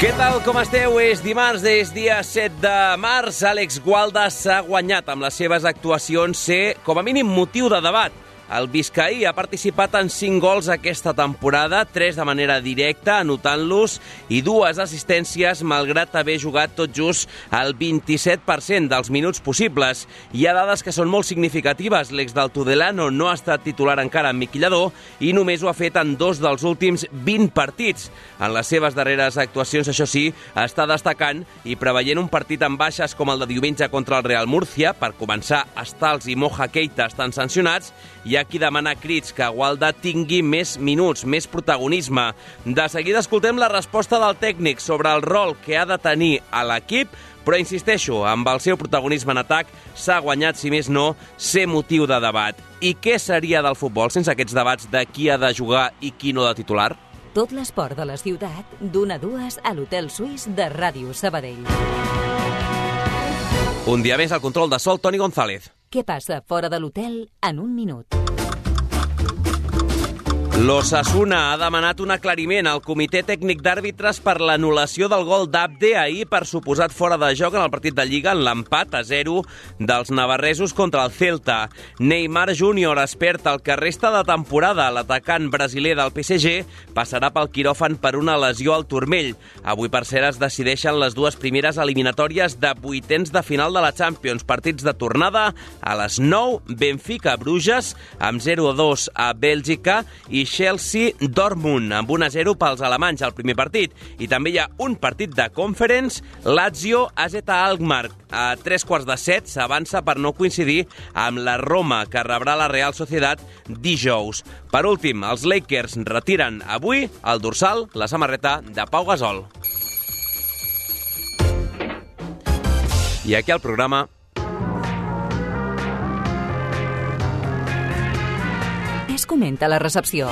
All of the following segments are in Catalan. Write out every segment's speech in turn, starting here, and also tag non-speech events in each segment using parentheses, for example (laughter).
Què tal, com esteu? És dimarts, és dia 7 de març. Àlex Gualda s'ha guanyat amb les seves actuacions ser, com a mínim, motiu de debat. El Vizcaí ha participat en 5 gols aquesta temporada, 3 de manera directa, anotant-los, i dues assistències, malgrat haver jugat tot just el 27% dels minuts possibles. Hi ha dades que són molt significatives. L'ex del Tudelano no ha estat titular encara en miquillador i només ho ha fet en dos dels últims 20 partits. En les seves darreres actuacions, això sí, està destacant i preveient un partit amb baixes com el de diumenge contra el Real Murcia, per començar, Stals i Moja Keita estan sancionats, hi ha qui demana crits que Gualda tingui més minuts, més protagonisme. De seguida escoltem la resposta del tècnic sobre el rol que ha de tenir a l'equip, però insisteixo, amb el seu protagonisme en atac s'ha guanyat, si més no, ser motiu de debat. I què seria del futbol sense aquests debats de qui ha de jugar i qui no de titular? Tot l'esport de la ciutat, d'una a dues a l'Hotel Suís de Ràdio Sabadell. Un dia més al control de sol, Toni González. Què passa fora de l'hotel en un minut? L'Ossassuna ha demanat un aclariment al comitè tècnic d'àrbitres per l'anul·lació del gol d'Abde ahir per suposat fora de joc en el partit de Lliga en l'empat a 0 dels navarresos contra el Celta. Neymar Júnior esperta el que resta de temporada. L'atacant brasiler del PSG passarà pel quiròfan per una lesió al turmell. Avui, per cert, es decideixen les dues primeres eliminatòries de vuitens de final de la Champions. Partits de tornada a les 9, Benfica-Bruges, amb 0-2 a Bèlgica i Chelsea-Dortmund, amb 1-0 pels alemanys al primer partit. I també hi ha un partit de Conference, Lazio-AZ Alkmaar. A tres quarts de set s'avança per no coincidir amb la Roma, que rebrà la Real Societat dijous. Per últim, els Lakers retiren avui el dorsal, la samarreta de Pau Gasol. I aquí el programa comenta la recepció.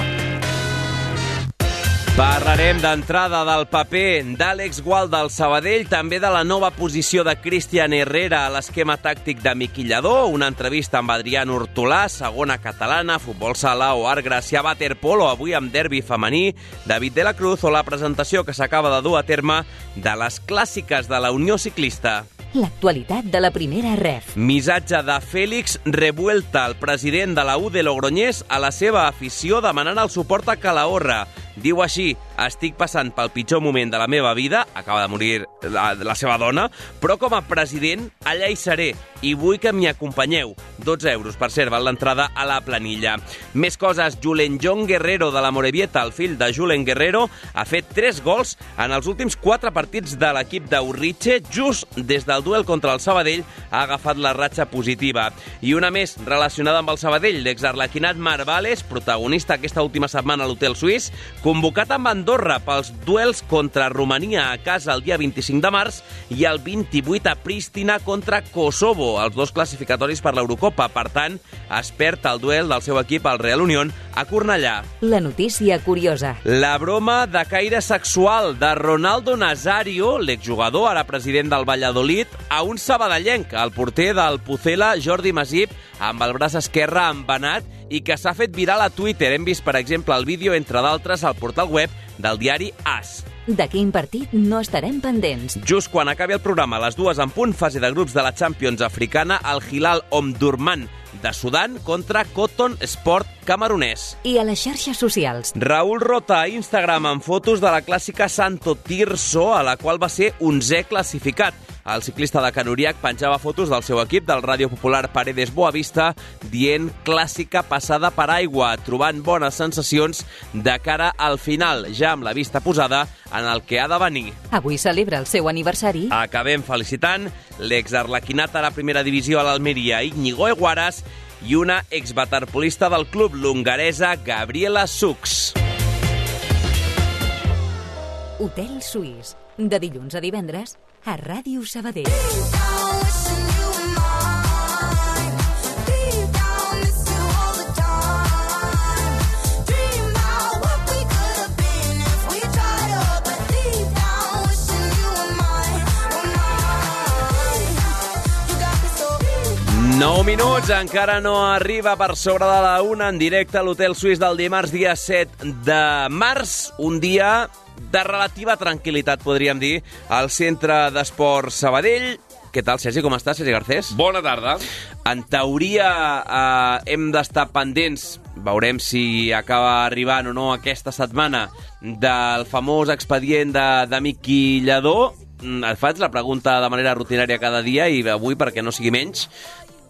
Parlarem d'entrada del paper d'Àlex Gualda al Sabadell, també de la nova posició de Cristian Herrera a l'esquema tàctic de Miquillador, una entrevista amb Adrián Hortolà, segona catalana, futbol sala o art Gracià Waterpolo, avui amb derbi femení, David de la Cruz o la presentació que s'acaba de dur a terme de les clàssiques de la Unió Ciclista. L'actualitat de la primera ref. Missatge de Fèlix Revuelta, el president de la U de Logroñés, a la seva afició demanant el suport a Calahorra. Diu així, estic passant pel pitjor moment de la meva vida, acaba de morir la, la seva dona, però com a president allà hi seré i vull que m'hi acompanyeu. 12 euros, per val l'entrada a la planilla. Més coses, Julen John Guerrero de la Morevieta, el fill de Julen Guerrero, ha fet 3 gols en els últims 4 partits de l'equip d'Urritxe, just des del duel contra el Sabadell ha agafat la ratxa positiva. I una més relacionada amb el Sabadell, l'exarlequinat Marvales, protagonista aquesta última setmana a l'Hotel Suís, convocat amb Andorra pels duels contra Romania a casa el dia 25 de març i el 28 a Prístina contra Kosovo, els dos classificatoris per l'Eurocopa. Per tant, es perd el duel del seu equip al Real Unión a Cornellà. La notícia curiosa. La broma de caire sexual de Ronaldo Nazario, l'exjugador, ara president del Valladolid, a un sabadellenc, el porter del Pucela, Jordi Masip, amb el braç esquerre embanat i que s'ha fet viral a Twitter. Hem vist, per exemple, el vídeo, entre d'altres, al portal web del diari AS. De quin partit no estarem pendents? Just quan acabi el programa, a les dues en punt, fase de grups de la Champions africana, el Hilal Omdurman de Sudan contra Cotton Sport camerunès. I a les xarxes socials. Raül Rota a Instagram amb fotos de la clàssica Santo Tirso, a la qual va ser 11è classificat. El ciclista de Canuriac penjava fotos del seu equip del Ràdio Popular Paredes Boavista dient clàssica passada per aigua, trobant bones sensacions de cara al final, ja amb la vista posada en el que ha de venir. Avui celebra el seu aniversari. Acabem felicitant l'exarlequinat a la primera divisió a l'Almeria, Íñigo Eguaras, i una exwaterpolista del club, l'hongaresa Gabriela Sux. Hotel Suís, de dilluns a divendres a Ràdio Sabadell. Minuts, encara no arriba per sobre de la una en directe a l'Hotel Suís del dimarts, dia 7 de març, un dia de relativa tranquil·litat, podríem dir, al Centre d'Esport Sabadell. Què tal, Sergi? Com estàs, Sergi Garcés? Bona tarda. En teoria eh, hem d'estar pendents, veurem si acaba arribant o no aquesta setmana, del famós expedient de, de Miqui Lledó. Mm, Et faig la pregunta de manera rutinària cada dia i avui, perquè no sigui menys,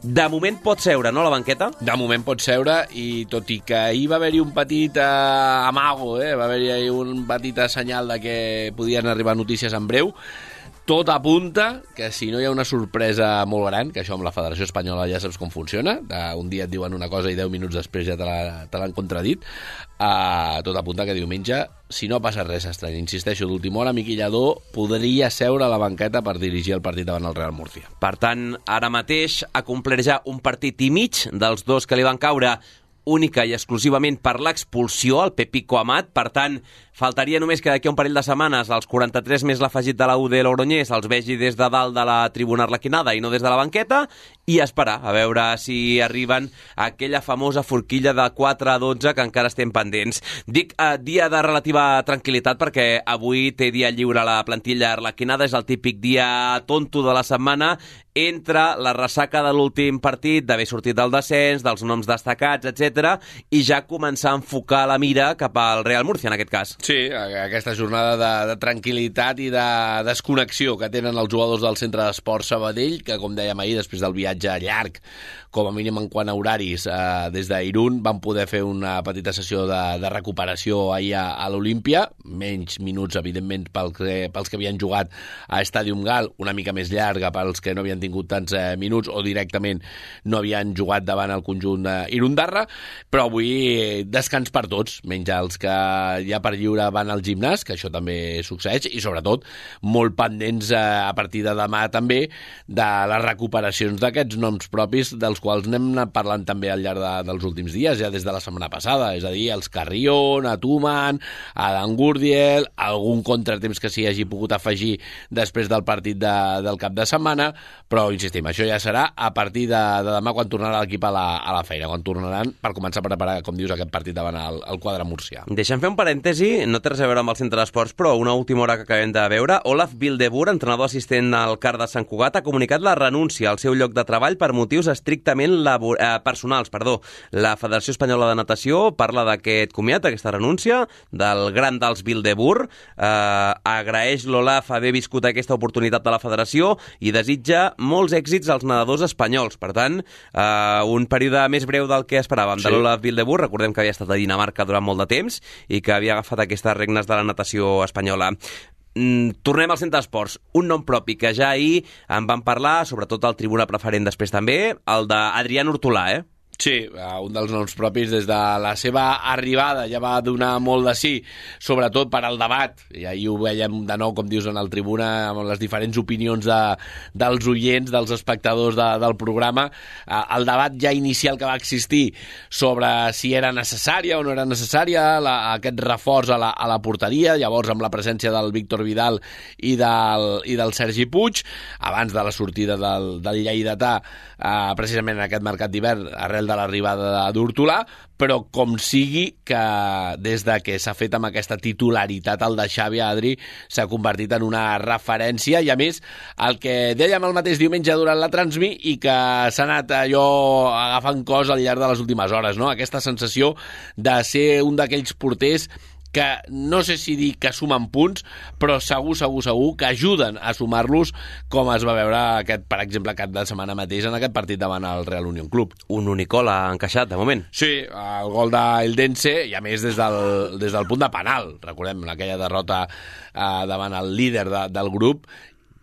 de moment pot seure, no, la banqueta? De moment pot seure i tot i que ahir va haver-hi un petit eh, amago, eh? va haver-hi un petit senyal de que podien arribar notícies en breu, tot apunta que si no hi ha una sorpresa molt gran, que això amb la Federació Espanyola ja saps com funciona, un dia et diuen una cosa i 10 minuts després ja te l'han contradit, uh, tot apunta que diumenge, si no passa res estrany, insisteixo, d'última hora, Miqui Lledó podria seure a la banqueta per dirigir el partit davant el Real Murcia. Per tant, ara mateix ha complert ja un partit i mig dels dos que li van caure única i exclusivament per l'expulsió, el Pepico Amat. Per tant, faltaria només que d'aquí a un parell de setmanes els 43 més l'afegit de la U de els vegi des de dalt de la tribuna arlequinada i no des de la banqueta i esperar a veure si arriben aquella famosa forquilla de 4 a 12 que encara estem pendents. Dic eh, dia de relativa tranquil·litat perquè avui té dia lliure la plantilla arlequinada, és el típic dia tonto de la setmana entre la ressaca de l'últim partit, d'haver sortit del descens, dels noms destacats, etc i ja començar a enfocar la mira cap al Real Murcia, en aquest cas. Sí, aquesta jornada de, de tranquil·litat i de desconnexió que tenen els jugadors del Centre d'Esport Sabadell, que, com dèiem ahir, després del viatge llarg, com a mínim en quant a horaris, eh, des d'Irun van poder fer una petita sessió de, de recuperació ahir a, a l'Olímpia, menys minuts, evidentment, pel que, pels que havien jugat a Stadium Gal, una mica més llarga pels que no havien tingut tants eh, minuts o directament no havien jugat davant el conjunt eh, Irundarra, però avui eh, descans per tots, menys els que ja per lliure van al gimnàs, que això també succeeix, i sobretot molt pendents eh, a partir de demà també de les recuperacions d'aquests noms propis dels quals anat parlant també al llarg de, dels últims dies, ja des de la setmana passada, és a dir, els Carrion, Atuman, Adam Gurdiel, algun contratemps que s'hi hagi pogut afegir després del partit de, del cap de setmana, però insistim, això ja serà a partir de, de demà quan tornarà l'equip a, la, a la feina, quan tornaran per començar a preparar, com dius, aquest partit davant el, el quadre murcià. Deixa'm fer un parèntesi, no té res a veure amb el centre d'esports, però una última hora que acabem de veure, Olaf Bildebur, entrenador assistent al CAR de Sant Cugat, ha comunicat la renúncia al seu lloc de treball per motius estrictament labor... eh, personals. Perdó. La Federació Espanyola de Natació parla d'aquest comiat, aquesta renúncia, del gran dels Bildebur, eh, agraeix l'Olaf haver viscut aquesta oportunitat de la federació i desitja molts èxits als nedadors espanyols. Per tant, eh, un període més breu del que esperàvem sí. de l'Olaf Bildebur, recordem que havia estat a Dinamarca durant molt de temps i que havia agafat aquestes regnes de la natació espanyola. Mm, tornem al centre d'esports. Un nom propi que ja ahir en van parlar, sobretot el tribuna preferent després també, el d'Adrián Hortolà, eh? Sí, un dels noms propis des de la seva arribada ja va donar molt de sí, sobretot per al debat, i ahir ho veiem de nou, com dius, en el tribuna, amb les diferents opinions de, dels oients, dels espectadors de, del programa, el debat ja inicial que va existir sobre si era necessària o no era necessària la, aquest reforç a la, a la porteria, llavors amb la presència del Víctor Vidal i del, i del Sergi Puig, abans de la sortida del, del Lleidatà, eh, precisament en aquest mercat d'hivern, arrel de l'arribada d'Hortolà, però com sigui que des de que s'ha fet amb aquesta titularitat el de Xavi Adri s'ha convertit en una referència i a més el que dèiem el mateix diumenge durant la Transmi i que s'ha anat allò agafant cos al llarg de les últimes hores, no? aquesta sensació de ser un d'aquells porters que no sé si dir que sumen punts, però segur, segur, segur que ajuden a sumar-los com es va veure aquest, per exemple, cap de setmana mateix en aquest partit davant el Real Unión Club. Un unicol ha encaixat, de moment. Sí, el gol d'Eldense, i a més des del, des del punt de penal, recordem aquella derrota eh, davant el líder de, del grup,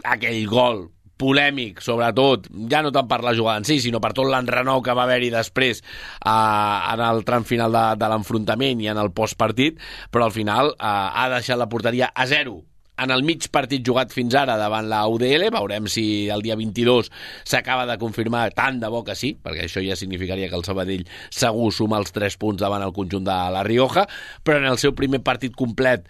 aquell gol polèmic, sobretot, ja no tant per la jugada en si, sinó per tot l'enrenou que va haver-hi després eh, en el tram final de, de l'enfrontament i en el postpartit, però al final eh, ha deixat la porteria a zero en el mig partit jugat fins ara davant la UDL, veurem si el dia 22 s'acaba de confirmar tant de bo que sí, perquè això ja significaria que el Sabadell segur suma els 3 punts davant el conjunt de la Rioja, però en el seu primer partit complet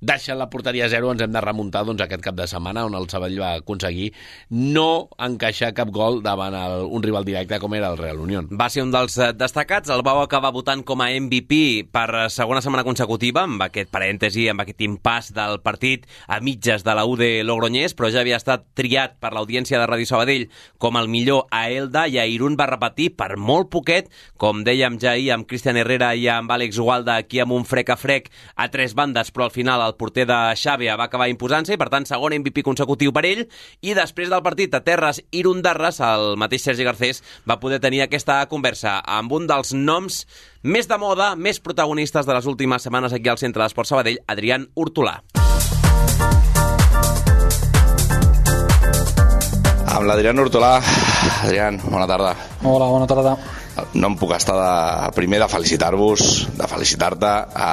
deixant la porteria a zero ens hem de remuntar doncs, aquest cap de setmana on el Sabadell va aconseguir no encaixar cap gol davant el, un rival directe com era el Real Unión. Va ser un dels eh, destacats, el vau acabar votant com a MVP per segona setmana consecutiva, amb aquest parèntesi, amb aquest impàs del partit a mitges de la UD Logroñés, però ja havia estat triat per l'audiència de Ràdio Sabadell com el millor a Elda i a Irún va repetir per molt poquet, com dèiem ja ahir amb Cristian Herrera i amb Àlex Gualda aquí amb un frec a frec a tres bandes, però al final el porter de Xàbia va acabar imposant-se i per tant segon MVP consecutiu per ell i després del partit a Terres i Rondarres el mateix Sergi Garcés va poder tenir aquesta conversa amb un dels noms més de moda, més protagonistes de les últimes setmanes aquí al Centre d'Esport Sabadell, Adrián Hortolà. Amb l'Adrián Hortolà. Adrián, bona tarda. Hola, bona tarda. No em puc estar de, primer de felicitar-vos, de felicitar-te. Ha,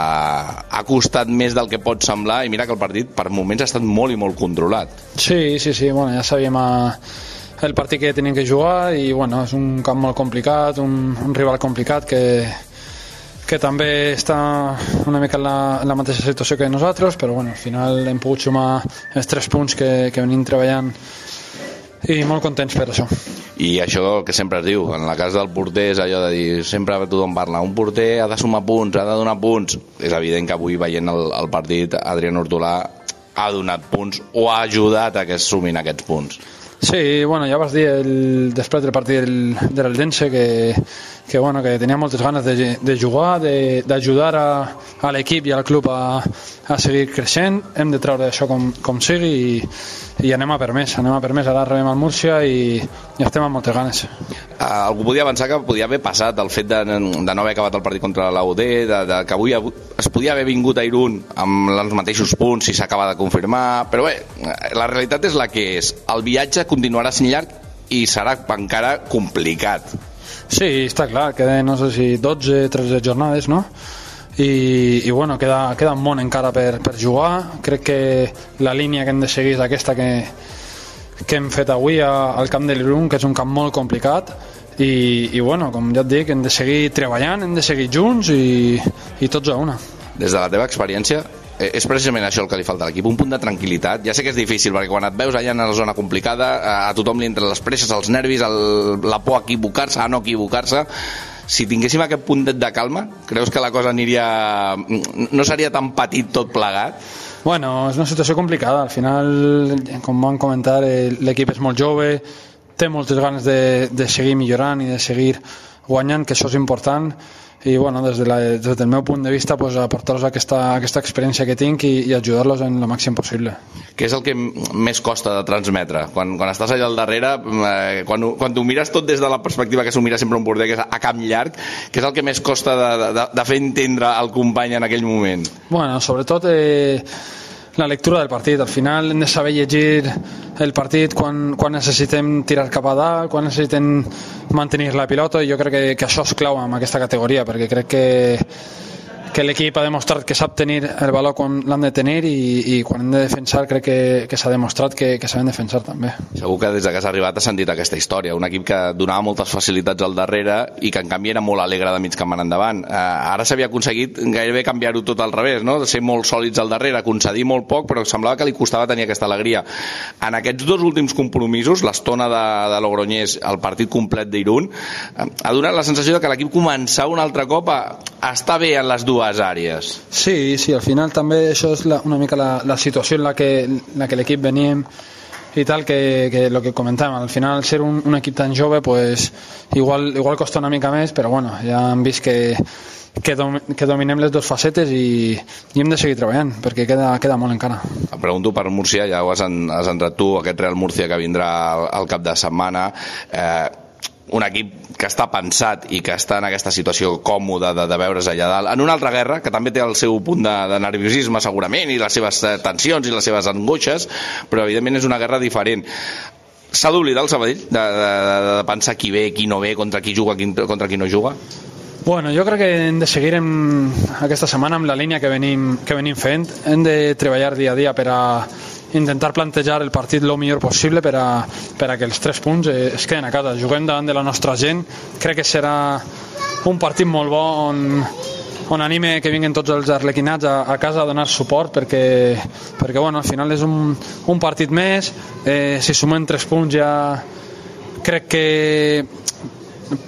ha costat més del que pot semblar i mira que el partit per moments ha estat molt i molt controlat. Sí, sí, sí, bueno, ja sabíem a, el partit que teníem que jugar i bueno, és un camp molt complicat, un, un rival complicat que, que també està una mica en la, en la mateixa situació que nosaltres, però bueno, al final hem pogut sumar els tres punts que, que venim treballant i molt contents per això. I això que sempre es diu, en la casa del porter és allò de dir, sempre tothom parla, un porter ha de sumar punts, ha de donar punts. És evident que avui veient el, el partit, Adrián Hortolà ha donat punts o ha ajudat a que es sumin aquests punts. Sí, bueno, ja vas dir el, després del partit del, de l'Eldense que, que, bueno, que tenia moltes ganes de, de jugar, d'ajudar a, a l'equip i al club a, a seguir creixent. Hem de treure això com, com sigui i, i anem a per més, anem a per més. Ara rebem al Múrcia i, i estem amb moltes ganes. Uh, algú podia pensar que podia haver passat el fet de, de no haver acabat el partit contra l'AUD, de, de, que avui es podia haver vingut a Irún amb els mateixos punts si s'acaba de confirmar, però bé, la realitat és la que és. El viatge continuarà sent llarg i serà encara complicat. Sí, està clar, queden no sé si 12, 13 jornades, no? i, i bueno, queda, queda un món encara per, per jugar crec que la línia que hem de seguir és aquesta que, que hem fet avui al camp de l'Irun que és un camp molt complicat i, i bueno, com ja et dic, hem de seguir treballant, hem de seguir junts i, i tots a una. Des de la teva experiència, és precisament això el que li falta a l'equip, un punt de tranquil·litat. Ja sé que és difícil, perquè quan et veus allà en la zona complicada, a tothom li entren les presses, els nervis, el, la por a equivocar-se, a no equivocar-se, si tinguéssim aquest punt de calma, creus que la cosa aniria... no seria tan petit tot plegat? Bueno, és una situació complicada. Al final, com vam comentar, l'equip és molt jove, té moltes ganes de, de seguir millorant i de seguir guanyant, que això és important i bueno, des, de la, des del meu punt de vista pues, aportar-los aquesta, aquesta experiència que tinc i, i ajudar-los en el màxim possible. Què és el que més costa de transmetre? Quan, quan estàs allà al darrere, eh, quan, quan t'ho mires tot des de la perspectiva que s'ho mira sempre un porter, que és a camp llarg, què és el que més costa de, de, de fer entendre al company en aquell moment? Bueno, sobretot eh, la lectura del partit. Al final hem de saber llegir el partit quan, quan necessitem tirar cap a dalt, quan necessitem mantenir la pilota i jo crec que, que això és clau en aquesta categoria perquè crec que que l'equip ha demostrat que sap tenir el valor quan l'han de tenir i, i quan hem de defensar crec que, que s'ha demostrat que, que saben defensar també. Segur que des que has arribat has sentit aquesta història, un equip que donava moltes facilitats al darrere i que en canvi era molt alegre de mig camp en endavant. Uh, ara s'havia aconseguit gairebé canviar-ho tot al revés, no? de ser molt sòlids al darrere, concedir molt poc, però semblava que li costava tenir aquesta alegria. En aquests dos últims compromisos, l'estona de, de Logroñés, el partit complet d'Irun, uh, ha donat la sensació de que l'equip començava un altre cop a, a estar bé en les dues dues àrees. Sí, sí, al final també això és la, una mica la, la situació en la que, en la que l'equip veníem i tal, que, que lo que comentàvem, al final ser un, un equip tan jove pues, igual, igual costa una mica més, però bueno, ja hem vist que, que, dom, que dominem les dues facetes i, i hem de seguir treballant perquè queda, queda molt encara. Em pregunto per Múrcia, ja ho has, en, has entrat tu, aquest Real Múrcia que vindrà al, al cap de setmana. Eh, un equip que està pensat i que està en aquesta situació còmoda de, de veure's allà dalt, en una altra guerra, que també té el seu punt de, de nerviosisme segurament, i les seves tensions i les seves angoixes, però evidentment és una guerra diferent. S'ha d'oblidar el Sabadell de, de, de, de pensar qui ve, qui no ve, contra qui juga, qui, contra qui no juga? Bueno, jo crec que hem de seguir en, aquesta setmana amb la línia que venim, que venim fent. Hem de treballar dia a dia per a intentar plantejar el partit el millor possible per a, per a que els tres punts eh, es queden a casa. Juguem davant de la nostra gent. Crec que serà un partit molt bo on, on anime que vinguin tots els arlequinats a, a casa a donar suport perquè, perquè bueno, al final és un, un partit més eh, si sumem tres punts ja crec que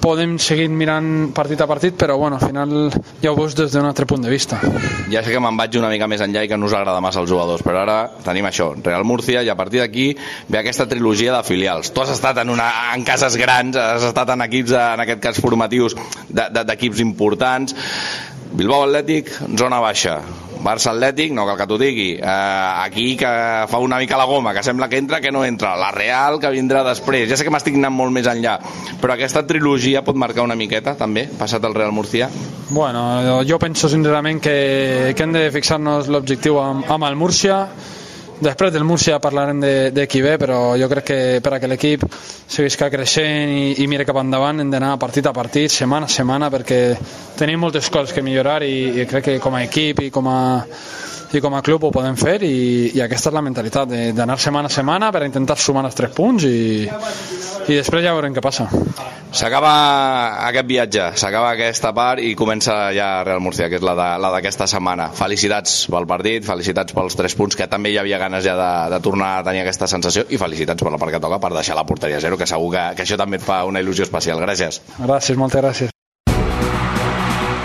podem seguir mirant partit a partit, però bueno, al final ja ho veus des d'un altre punt de vista. Ja sé que me'n vaig una mica més enllà i que no us agrada massa als jugadors, però ara tenim això, Real Murcia, i a partir d'aquí ve aquesta trilogia de filials. Tu has estat en, una, en cases grans, has estat en equips, en aquest cas formatius, d'equips de, de, importants, Bilbao Atlètic, zona baixa. Barça Atlètic, no cal que t'ho digui. Eh, aquí que fa una mica la goma, que sembla que entra, que no entra. La Real, que vindrà després. Ja sé que m'estic anant molt més enllà, però aquesta trilogia pot marcar una miqueta, també, passat el Real Murcia? Bueno, jo penso sincerament que, que hem de fixar-nos l'objectiu amb, amb el Múrcia, Després del Múrcia parlarem de, de qui ve, però jo crec que per a que l'equip seguisca creixent i, i mire cap endavant hem d'anar partit a partit, setmana a setmana, perquè tenim moltes coses que millorar i, i crec que com a equip i com a, i com a club ho podem fer i, i aquesta és la mentalitat d'anar setmana a setmana per intentar sumar els tres punts i, i després ja veurem què passa S'acaba aquest viatge, s'acaba aquesta part i comença ja Real Murcia, que és la d'aquesta setmana. Felicitats pel partit, felicitats pels tres punts, que també hi havia ganes ja de, de tornar a tenir aquesta sensació, i felicitats per la part que toca per deixar la porteria a zero, que segur que, que això també et fa una il·lusió especial. Gràcies. Gràcies, moltes gràcies.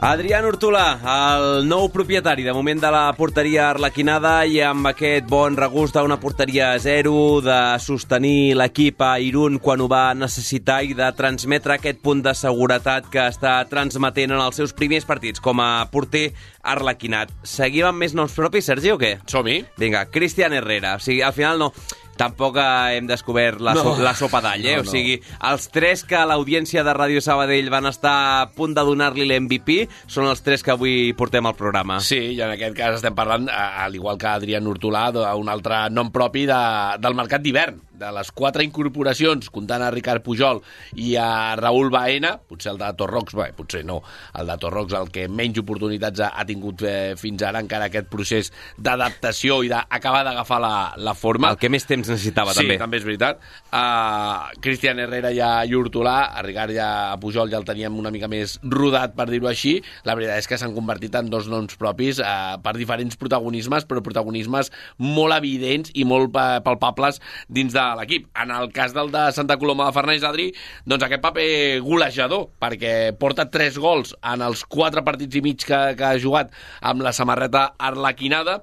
Adrián Hortolà, el nou propietari de moment de la porteria arlequinada i amb aquest bon regust d'una porteria a zero, de sostenir l'equip a Irún quan ho va necessitar i de transmetre aquest punt de seguretat que està transmetent en els seus primers partits com a porter arlequinat. Seguim amb més noms propis, Sergi, o què? Som-hi. Vinga, Cristian Herrera. O sigui, al final no tampoc hem descobert la, no. so, la sopa d'all, eh? No, no. O sigui, els tres que l'audiència de Ràdio Sabadell van estar a punt de donar-li l'MVP són els tres que avui portem al programa. Sí, i en aquest cas estem parlant, al igual que Adrián Hortolà, d'un altre nom propi de, del mercat d'hivern de les quatre incorporacions, comptant a Ricard Pujol i a Raül Baena, potser el de Torrox, bé, potser no, el de Torrox el que menys oportunitats ha, ha tingut eh, fins ara, encara aquest procés d'adaptació i d'acabar d'agafar la, la forma. El que més temps necessitava, sí, també. Sí, també és veritat. Uh, Cristian Herrera ja i Hortolà, a Ricard ja a Pujol ja el teníem una mica més rodat, per dir-ho així. La veritat és que s'han convertit en dos noms propis uh, per diferents protagonismes, però protagonismes molt evidents i molt palpables dins de l'equip. En el cas del de Santa Coloma de Farners, Adri, doncs aquest paper golejador, perquè porta 3 gols en els 4 partits i mig que, que ha jugat amb la samarreta arlequinada,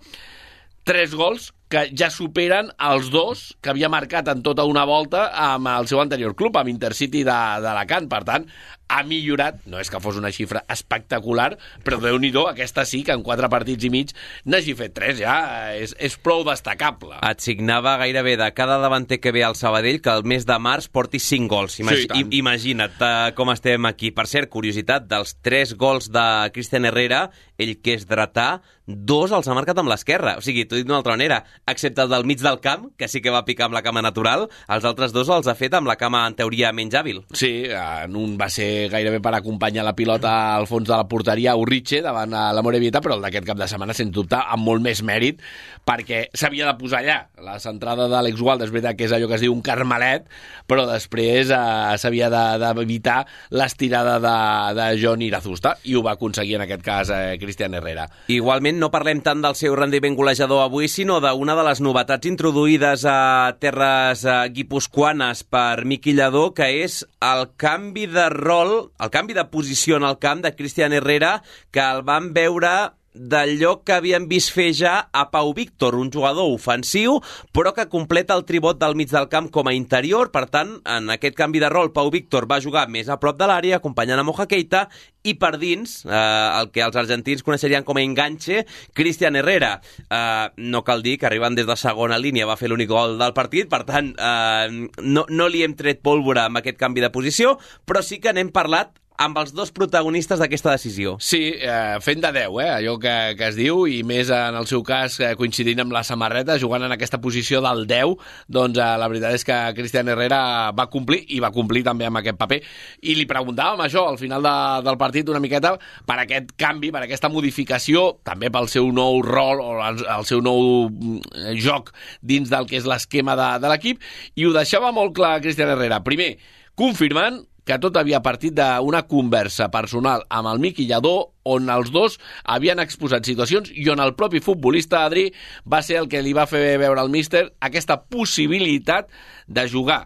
3 gols que ja superen els dos que havia marcat en tota una volta amb el seu anterior club, amb Intercity d'Alacant. Per tant, ha millorat, no és que fos una xifra espectacular, però déu nhi aquesta sí, que en quatre partits i mig n'hagi fet tres, ja és, és prou destacable. Et signava gairebé de cada davanter que ve al Sabadell que el mes de març porti cinc gols. Imag sí, imagina't uh, com estem aquí. Per cert, curiositat, dels tres gols de Cristian Herrera, ell que és dretà, dos els ha marcat amb l'esquerra. O sigui, t'ho dit d'una altra manera, excepte el del mig del camp, que sí que va picar amb la cama natural, els altres dos els ha fet amb la cama, en teoria, menys hàbil. Sí, en un va ser gairebé per acompanyar la pilota al fons de la porteria Urritxe davant a la Morevieta, però el d'aquest cap de setmana, sens dubte, amb molt més mèrit, perquè s'havia de posar allà. La centrada d'Àlex Gualda és veritat que és allò que es diu un carmelet, però després eh, s'havia d'evitar de, l'estirada de, de John Irazusta, i ho va aconseguir en aquest cas eh, Cristian Herrera. Igualment, no parlem tant del seu rendiment golejador avui, sinó d'una de les novetats introduïdes a terres eh, guipuscoanes per Miqui Lladó, que és el canvi de rol, el canvi de posició en el camp de Cristian Herrera, que el van veure d'allò que havíem vist fer ja a Pau Víctor, un jugador ofensiu, però que completa el tribot del mig del camp com a interior. Per tant, en aquest canvi de rol, Pau Víctor va jugar més a prop de l'àrea, acompanyant a Moja Keita, i per dins, eh, el que els argentins coneixerien com a enganxe, Cristian Herrera. Eh, no cal dir que arribant des de segona línia va fer l'únic gol del partit, per tant, eh, no, no li hem tret pólvora amb aquest canvi de posició, però sí que n'hem parlat amb els dos protagonistes d'aquesta decisió. Sí, eh, fent de 10, eh, allò que, que es diu, i més en el seu cas eh, coincidint amb la samarreta, jugant en aquesta posició del 10, doncs eh, la veritat és que Cristian Herrera va complir, i va complir també amb aquest paper. I li preguntàvem això al final de, del partit una miqueta per aquest canvi, per aquesta modificació, també pel seu nou rol o el, el seu nou mm, joc dins del que és l'esquema de, de l'equip, i ho deixava molt clar Cristian Herrera. Primer, confirmant que tot havia partit d'una conversa personal amb el Miqui Lladó on els dos havien exposat situacions i on el propi futbolista Adri va ser el que li va fer veure al míster aquesta possibilitat de jugar,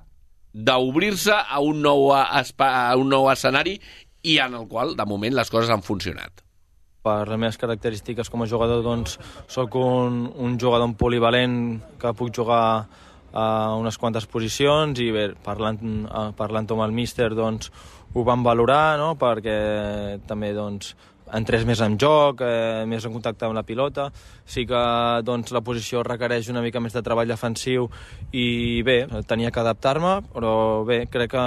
d'obrir-se a, un nou a un nou escenari i en el qual, de moment, les coses han funcionat. Per les meves característiques com a jugador, doncs, sóc un, un jugador polivalent que puc jugar a unes quantes posicions i bé, parlant, eh, parlant amb el míster doncs, ho van valorar no? perquè també doncs, entrés més en joc, eh, més en contacte amb la pilota. Sí que doncs, la posició requereix una mica més de treball defensiu i bé, tenia que adaptar-me, però bé, crec que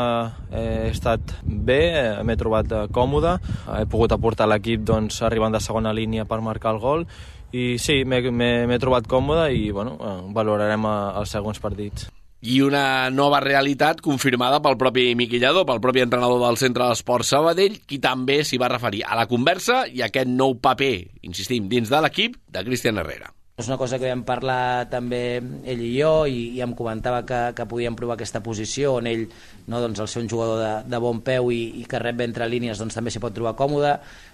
he estat bé, eh, m'he trobat eh, còmode, he pogut aportar l'equip doncs, arribant de segona línia per marcar el gol i sí, m'he trobat còmode i bueno, eh, valorarem eh, els segons partits i una nova realitat confirmada pel propi Miquillador, pel propi entrenador del Centre d'Esport Sabadell, qui també s'hi va referir a la conversa i a aquest nou paper, insistim, dins de l'equip de Cristian Herrera. És una cosa que vam parlar també ell i jo i, i em comentava que, que podíem provar aquesta posició on ell, no, doncs, al ser un jugador de, de bon peu i, i que rep entre línies, doncs també s'hi pot trobar còmode.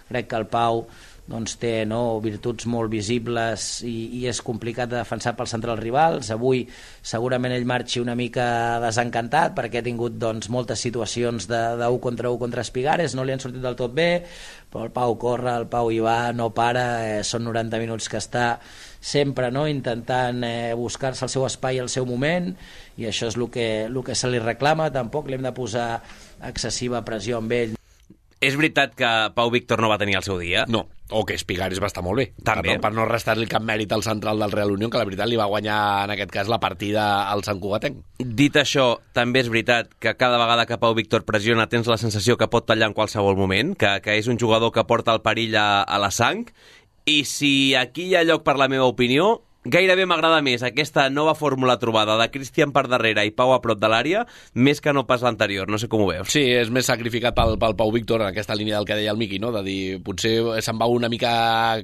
Crec que el Pau doncs té no, virtuts molt visibles i, i és complicat de defensar pels centrals rivals. Avui segurament ell marxi una mica desencantat perquè ha tingut doncs, moltes situacions de, de 1 contra 1 contra Espigares, no li han sortit del tot bé, però el Pau corre, el Pau hi va, no para, eh, són 90 minuts que està sempre no, intentant eh, buscar-se el seu espai i el seu moment i això és el que, el que se li reclama, tampoc li hem de posar excessiva pressió amb ell. És veritat que Pau Víctor no va tenir el seu dia? No, o que Espigares va estar molt bé. També. Per, per no restar-li cap mèrit al central del Real Unión, que la veritat li va guanyar, en aquest cas, la partida al Sant Cugatenc. Dit això, també és veritat que cada vegada que Pau Víctor pressiona tens la sensació que pot tallar en qualsevol moment, que, que és un jugador que porta el perill a, a la sang, i si aquí hi ha lloc per la meva opinió, Gairebé m'agrada més aquesta nova fórmula trobada de Cristian per darrere i Pau a prop de l'àrea, més que no pas l'anterior. No sé com ho veus. Sí, és més sacrificat pel, pel Pau Víctor en aquesta línia del que deia el Miqui, no? de dir, potser se'n va una mica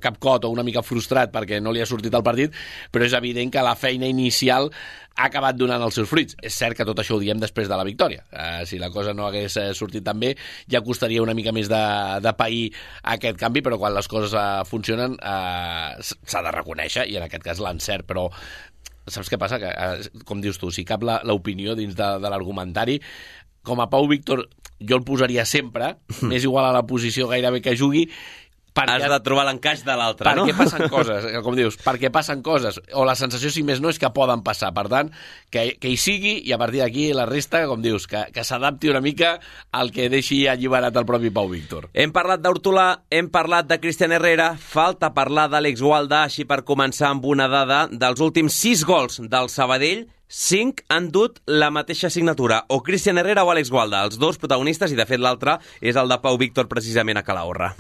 capcot o una mica frustrat perquè no li ha sortit el partit, però és evident que la feina inicial ha acabat donant els seus fruits. És cert que tot això ho diem després de la victòria. Uh, si la cosa no hagués uh, sortit tan bé, ja costaria una mica més de, de pair aquest canvi, però quan les coses uh, funcionen uh, s'ha de reconèixer, i en aquest cas l'encert, però saps què passa? Que, uh, com dius tu, si cap l'opinió dins de, de l'argumentari, com a Pau Víctor jo el posaria sempre, (laughs) m'és igual a la posició gairebé que jugui, perquè, Has de trobar l'encaix de l'altre, no? Perquè passen coses, eh, com dius, perquè passen coses, o la sensació, si més no, és que poden passar. Per tant, que, que hi sigui, i a partir d'aquí la resta, com dius, que, que s'adapti una mica al que deixi alliberat el propi Pau Víctor. Hem parlat d'Hortolà, hem parlat de Cristian Herrera, falta parlar d'Àlex Gualda, així per començar amb una dada dels últims sis gols del Sabadell, 5 han dut la mateixa signatura, o Cristian Herrera o Àlex Gualda, els dos protagonistes, i de fet l'altre és el de Pau Víctor precisament a Calahorra.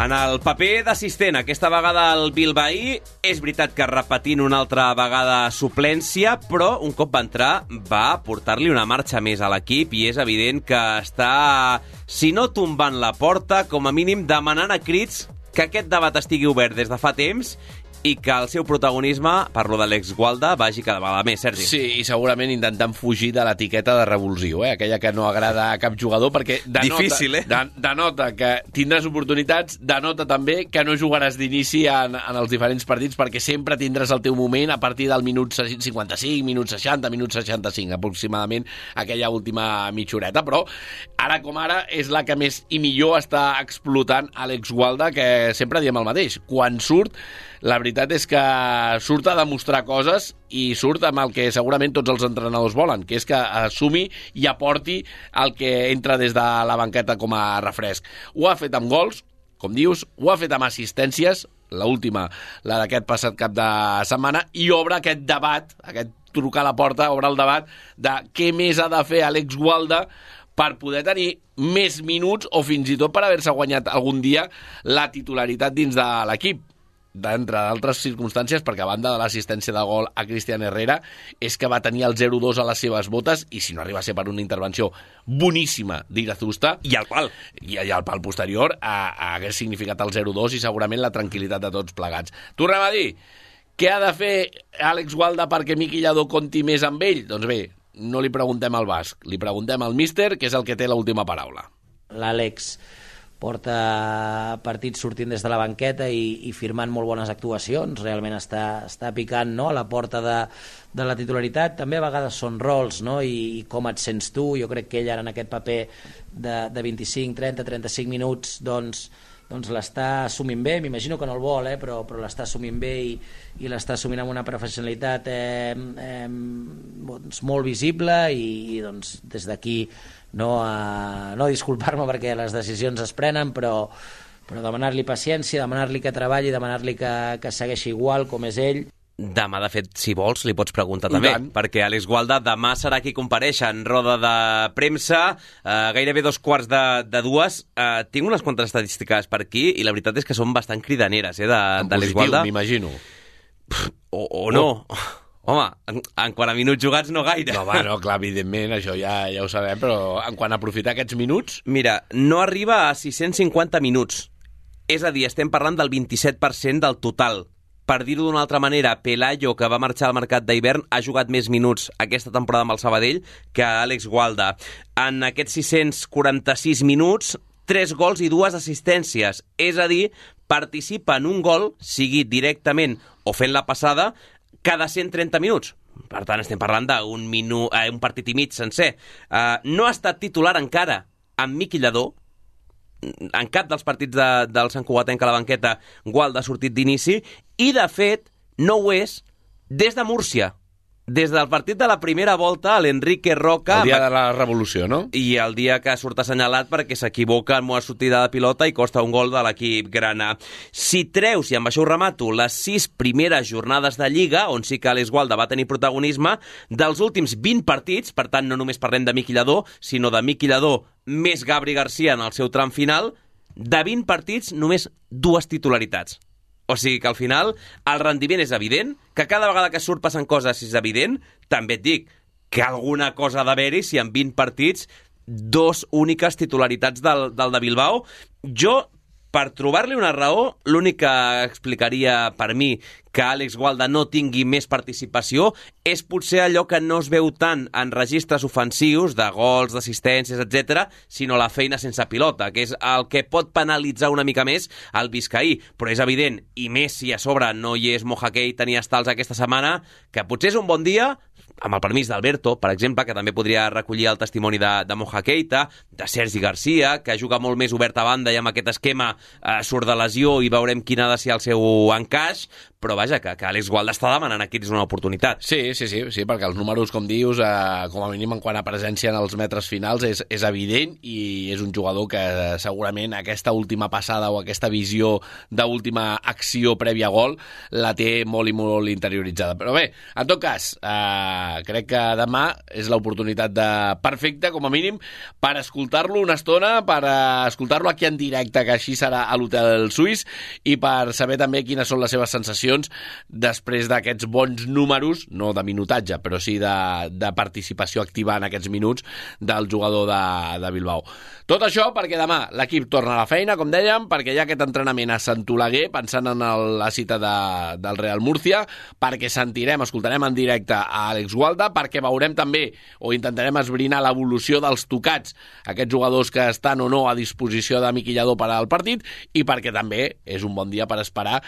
En el paper d'assistent, aquesta vegada el Bilbaí, és veritat que repetint una altra vegada suplència, però un cop va entrar va portar-li una marxa més a l'equip i és evident que està, si no tombant la porta, com a mínim demanant a crits que aquest debat estigui obert des de fa temps i que el seu protagonisme, parlo de l'ex Gualda, vagi cada vegada més, Sergi. Sí, i segurament intentant fugir de l'etiqueta de revulsiu, eh? aquella que no agrada a cap jugador, perquè denota, Difícil, eh? de, denota que tindràs oportunitats, denota també que no jugaràs d'inici en, en els diferents partits, perquè sempre tindràs el teu moment a partir del minut 55, minut 60, minut 65, aproximadament aquella última mitjoreta, però ara com ara és la que més i millor està explotant Àlex Gualda, que sempre diem el mateix. Quan surt, la veritat és que surt a demostrar coses i surt amb el que segurament tots els entrenadors volen, que és que assumi i aporti el que entra des de la banqueta com a refresc. Ho ha fet amb gols, com dius, ho ha fet amb assistències, la última, la d'aquest passat cap de setmana, i obre aquest debat, aquest trucar a la porta, obre el debat de què més ha de fer Àlex Gualda per poder tenir més minuts o fins i tot per haver-se guanyat algun dia la titularitat dins de l'equip d'entre d'altres circumstàncies, perquè a banda de l'assistència de gol a Cristian Herrera, és que va tenir el 0-2 a les seves botes, i si no arriba a ser per una intervenció boníssima d'Irazusta... I al pal. I, i al pal posterior a, a hagués significat el 0-2 i segurament la tranquil·litat de tots plegats. Tornem a dir, què ha de fer Àlex Gualda perquè Miqui Lladó conti més amb ell? Doncs bé, no li preguntem al Basc, li preguntem al míster, que és el que té l'última paraula. L'Àlex porta partits sortint des de la banqueta i, i firmant molt bones actuacions, realment està, està picant no? a la porta de, de la titularitat, també a vegades són rols no? I, i com et sents tu, jo crec que ell ara en aquest paper de, de 25, 30, 35 minuts doncs, doncs l'està assumint bé, m'imagino que no el vol, eh, però, però l'està assumint bé i, i l'està assumint amb una professionalitat eh, eh, doncs molt visible i, i doncs, des d'aquí no, a, no disculpar-me perquè les decisions es prenen, però, però demanar-li paciència, demanar-li que treballi, demanar-li que, que segueixi igual com és ell. Demà, de fet, si vols, li pots preguntar I també, tant. perquè Àlex Gualda demà serà qui compareix en roda de premsa, eh, gairebé dos quarts de, de dues. Eh, tinc unes quantes estadístiques per aquí i la veritat és que són bastant cridaneres, eh, d'Àlex Gualda. m'imagino. O, o no. Oh. Home, en, en quant a minuts jugats no gaire. No, bueno, clar, evidentment, això ja, ja ho sabem, però en quant a aprofitar aquests minuts... Mira, no arriba a 650 minuts. És a dir, estem parlant del 27% del total. Per dir-ho d'una altra manera, Pelayo, que va marxar al mercat d'hivern, ha jugat més minuts aquesta temporada amb el Sabadell que Àlex Gualda. En aquests 646 minuts, 3 gols i dues assistències. És a dir, participa en un gol, sigui directament o fent la passada, cada 130 minuts. Per tant, estem parlant d'un minu... eh, partit i mig sencer. Uh, no ha estat titular encara amb Miqui Lladó, en cap dels partits de, del Sant Cugatenc a la banqueta Gualda ha sortit d'inici, i de fet no ho és des de Múrcia, des del partit de la primera volta, l'Enrique Roca... El dia de la revolució, no? I el dia que surt assenyalat perquè s'equivoca en una sortida de pilota i costa un gol de l'equip grana. Si treus, i amb això ho remato, les sis primeres jornades de Lliga, on sí que Alex Gualda va tenir protagonisme, dels últims 20 partits, per tant no només parlem de Miqui Lladó, sinó de Miqui Lladó més Gabri Garcia en el seu tram final, de 20 partits, només dues titularitats. O sigui que al final el rendiment és evident, que cada vegada que surt passen coses és evident, també et dic que alguna cosa ha d'haver-hi si en 20 partits dos úniques titularitats del, del de Bilbao. Jo per trobar-li una raó, l'únic que explicaria per mi que Àlex Gualda no tingui més participació és potser allò que no es veu tant en registres ofensius, de gols, d'assistències, etc, sinó la feina sense pilota, que és el que pot penalitzar una mica més el Vizcaí. Però és evident, i més si a sobre no hi és Moja Keita ni Estals aquesta setmana, que potser és un bon dia, amb el permís d'Alberto, per exemple, que també podria recollir el testimoni de, de Moja Keita, de Sergi Garcia, que juga molt més obert a banda i amb aquest esquema eh, surt de lesió i veurem quin ha de ser el seu encaix, però vaja, que, que Àlex Gualda està demanant aquí és una oportunitat. Sí, sí, sí, sí perquè els números, com dius, eh, com a mínim en quant a presència en els metres finals és, és evident i és un jugador que segurament aquesta última passada o aquesta visió d'última acció prèvia a gol la té molt i molt interioritzada. Però bé, en tot cas, eh, crec que demà és l'oportunitat de perfecta, com a mínim, per escoltar-lo una estona, per eh, escoltar-lo aquí en directe, que així serà a l'Hotel Suís, i per saber també quines són les seves sensacions després d'aquests bons números, no de minutatge, però sí de, de participació activa en aquests minuts del jugador de, de Bilbao. Tot això perquè demà l'equip torna a la feina, com dèiem, perquè hi ha aquest entrenament a Sant Oleguer, pensant en el, la cita de, del Real Murcia, perquè sentirem, escoltarem en directe a Àlex Gualda, perquè veurem també, o intentarem esbrinar l'evolució dels tocats, aquests jugadors que estan o no a disposició de Miquillador per al partit, i perquè també és un bon dia per esperar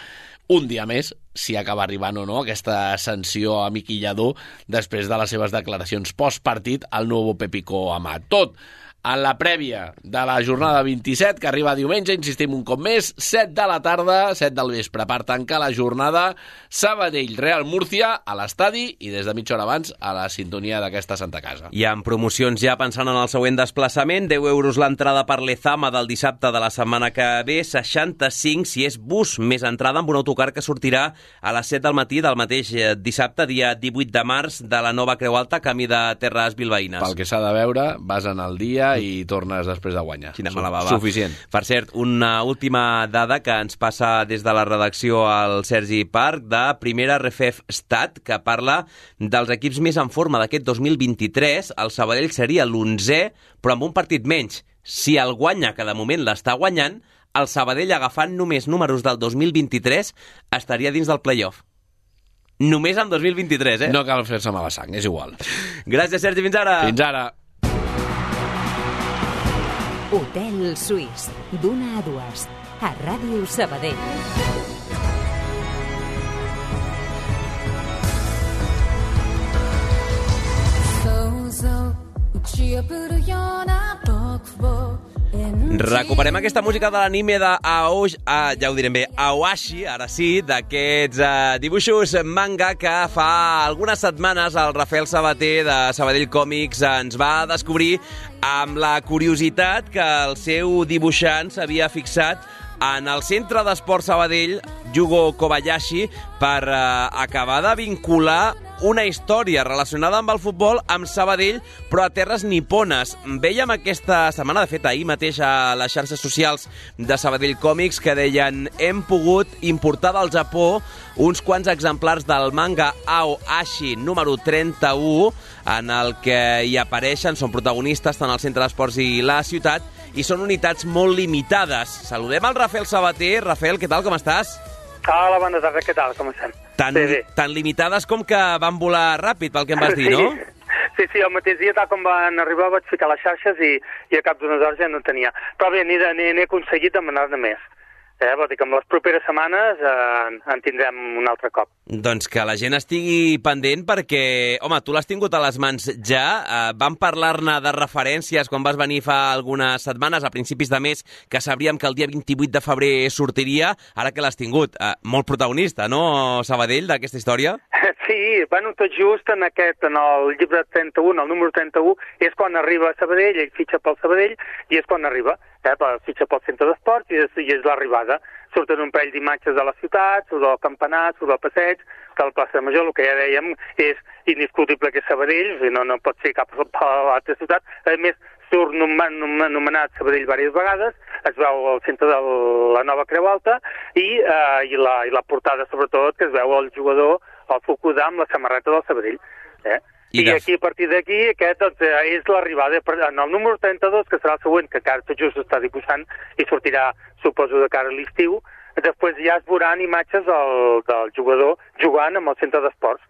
un dia més si acaba arribant o no aquesta sanció a Miquillador després de les seves declaracions postpartit al nou Pepico Amat. Tot en la prèvia de la jornada 27, que arriba diumenge, insistim un cop més, 7 de la tarda, 7 del vespre, per tancar la jornada Sabadell-Real Múrcia a l'estadi i des de mitja hora abans a la sintonia d'aquesta Santa Casa. I amb promocions ja pensant en el següent desplaçament, 10 euros l'entrada per l'Ezama del dissabte de la setmana que ve, 65 si és bus, més entrada amb un autocar que sortirà a les 7 del matí del mateix eh, dissabte, dia 18 de març, de la nova Creu Alta, camí de Terres Bilbaïnes. Pel que s'ha de veure, vas en el dia i tornes després de guanyar. Quina mala bava. Suficient. Per cert, una última dada que ens passa des de la redacció al Sergi Parc de Primera Refef Stat, que parla dels equips més en forma d'aquest 2023. El Sabadell seria l'11è, però amb un partit menys. Si el guanya, que de moment l'està guanyant, el Sabadell, agafant només números del 2023, estaria dins del playoff. Només en 2023, eh? No cal fer-se mala sang, és igual. Gràcies, Sergi, fins ara. Fins ara. Hotel Suís, d'una a dues, a Ràdio Sabadell. Recuperem aquesta música de l'anime de Aosh, ah, ja ho direm bé, Aoashi, ara sí, d'aquests eh, dibuixos manga que fa algunes setmanes el Rafael Sabater de Sabadell Còmics ens va descobrir amb la curiositat que el seu dibuixant s'havia fixat en el centre d'esport Sabadell, Yugo Kobayashi, per eh, acabar de vincular una història relacionada amb el futbol amb Sabadell, però a terres nipones. Veiem aquesta setmana, de fet ahir mateix a les xarxes socials de Sabadell Còmics, que deien hem pogut importar del Japó uns quants exemplars del manga Ao Ashi número 31, en el que hi apareixen, són protagonistes tant al centre d'esports i la ciutat, i són unitats molt limitades. Saludem al Rafael Sabater. Rafael, què tal, com estàs? Hola, bona tarda, què tal, com estem? Tan, Bé, bé. tan limitades com que van volar ràpid, pel que em vas dir, no? Sí, sí, el mateix dia, tal com van arribar, vaig ficar les xarxes i, i a cap d'unes hores ja no en tenia. Però bé, n'he aconseguit demanar-ne més. Eh? Vol dir que amb les properes setmanes eh, en tindrem un altre cop. Doncs que la gent estigui pendent perquè, home, tu l'has tingut a les mans ja. Eh, vam parlar-ne de referències quan vas venir fa algunes setmanes, a principis de mes, que sabríem que el dia 28 de febrer sortiria. Ara que l'has tingut, eh, molt protagonista, no, Sabadell, d'aquesta història? (laughs) Sí, bueno, tot just en aquest, en el llibre 31, el número 31, és quan arriba a Sabadell, ell fitxa pel Sabadell, i és quan arriba, eh, pel- fitxa pel centre d'esports, i i és l'arribada. Surten un parell d'imatges de la ciutat, surt el campanar, surt el passeig, que al plaça Major, el que ja dèiem, és indiscutible que és Sabadell, o sigui, no, no pot ser cap (laughs) altra ciutat. A més, surt nomen- nomen- anomenat Sabadell diverses vegades, es veu al centre de la nova Creu Alta i, eh, i, la, i la portada, sobretot, que es veu el jugador, el Fukudà, amb la samarreta del Sabadell. Eh? I I, de- aquí, a partir d'aquí, aquest doncs, eh, és l'arribada. En el número 32, que serà el següent, que encara tot just està dibuixant i sortirà, suposo, de cara a l'estiu, després ja es veuran imatges del, del jugador jugant amb el centre d'esports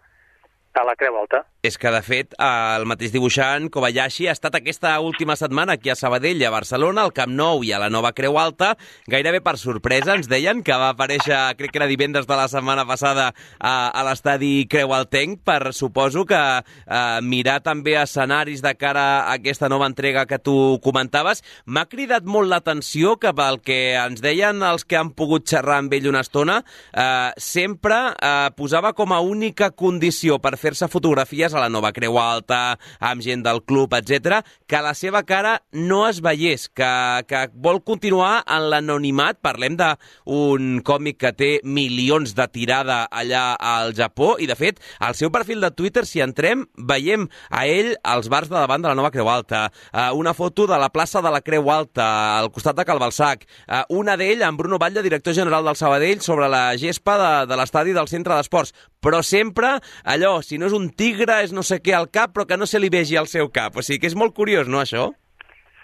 a la Creu Alta. És que, de fet, el mateix dibuixant, Kobayashi, ha estat aquesta última setmana aquí a Sabadell, a Barcelona, al Camp Nou i a la nova Creu Alta. Gairebé per sorpresa ens deien que va aparèixer, crec que era divendres de la setmana passada, a, a l'estadi Creu Altenc, per, suposo, que eh, mirar també escenaris de cara a aquesta nova entrega que tu comentaves. M'ha cridat molt l'atenció que pel que ens deien els que han pogut xerrar amb ell una estona, eh, sempre eh, posava com a única condició per fer-se fotografies a la nova Creu Alta, amb gent del club, etc, que la seva cara no es veiés, que, que vol continuar en l'anonimat. Parlem d'un còmic que té milions de tirada allà al Japó i, de fet, al seu perfil de Twitter, si entrem, veiem a ell als bars de davant de la nova Creu Alta, uh, una foto de la plaça de la Creu Alta, al costat de Calbalsac, uh, una d'ell amb Bruno Batlle, director general del Sabadell, sobre la gespa de, de l'estadi del centre d'esports. Però sempre allò, si no és un tigre, és no sé què al cap, però que no se li vegi al seu cap. O sigui que és molt curiós, no, això?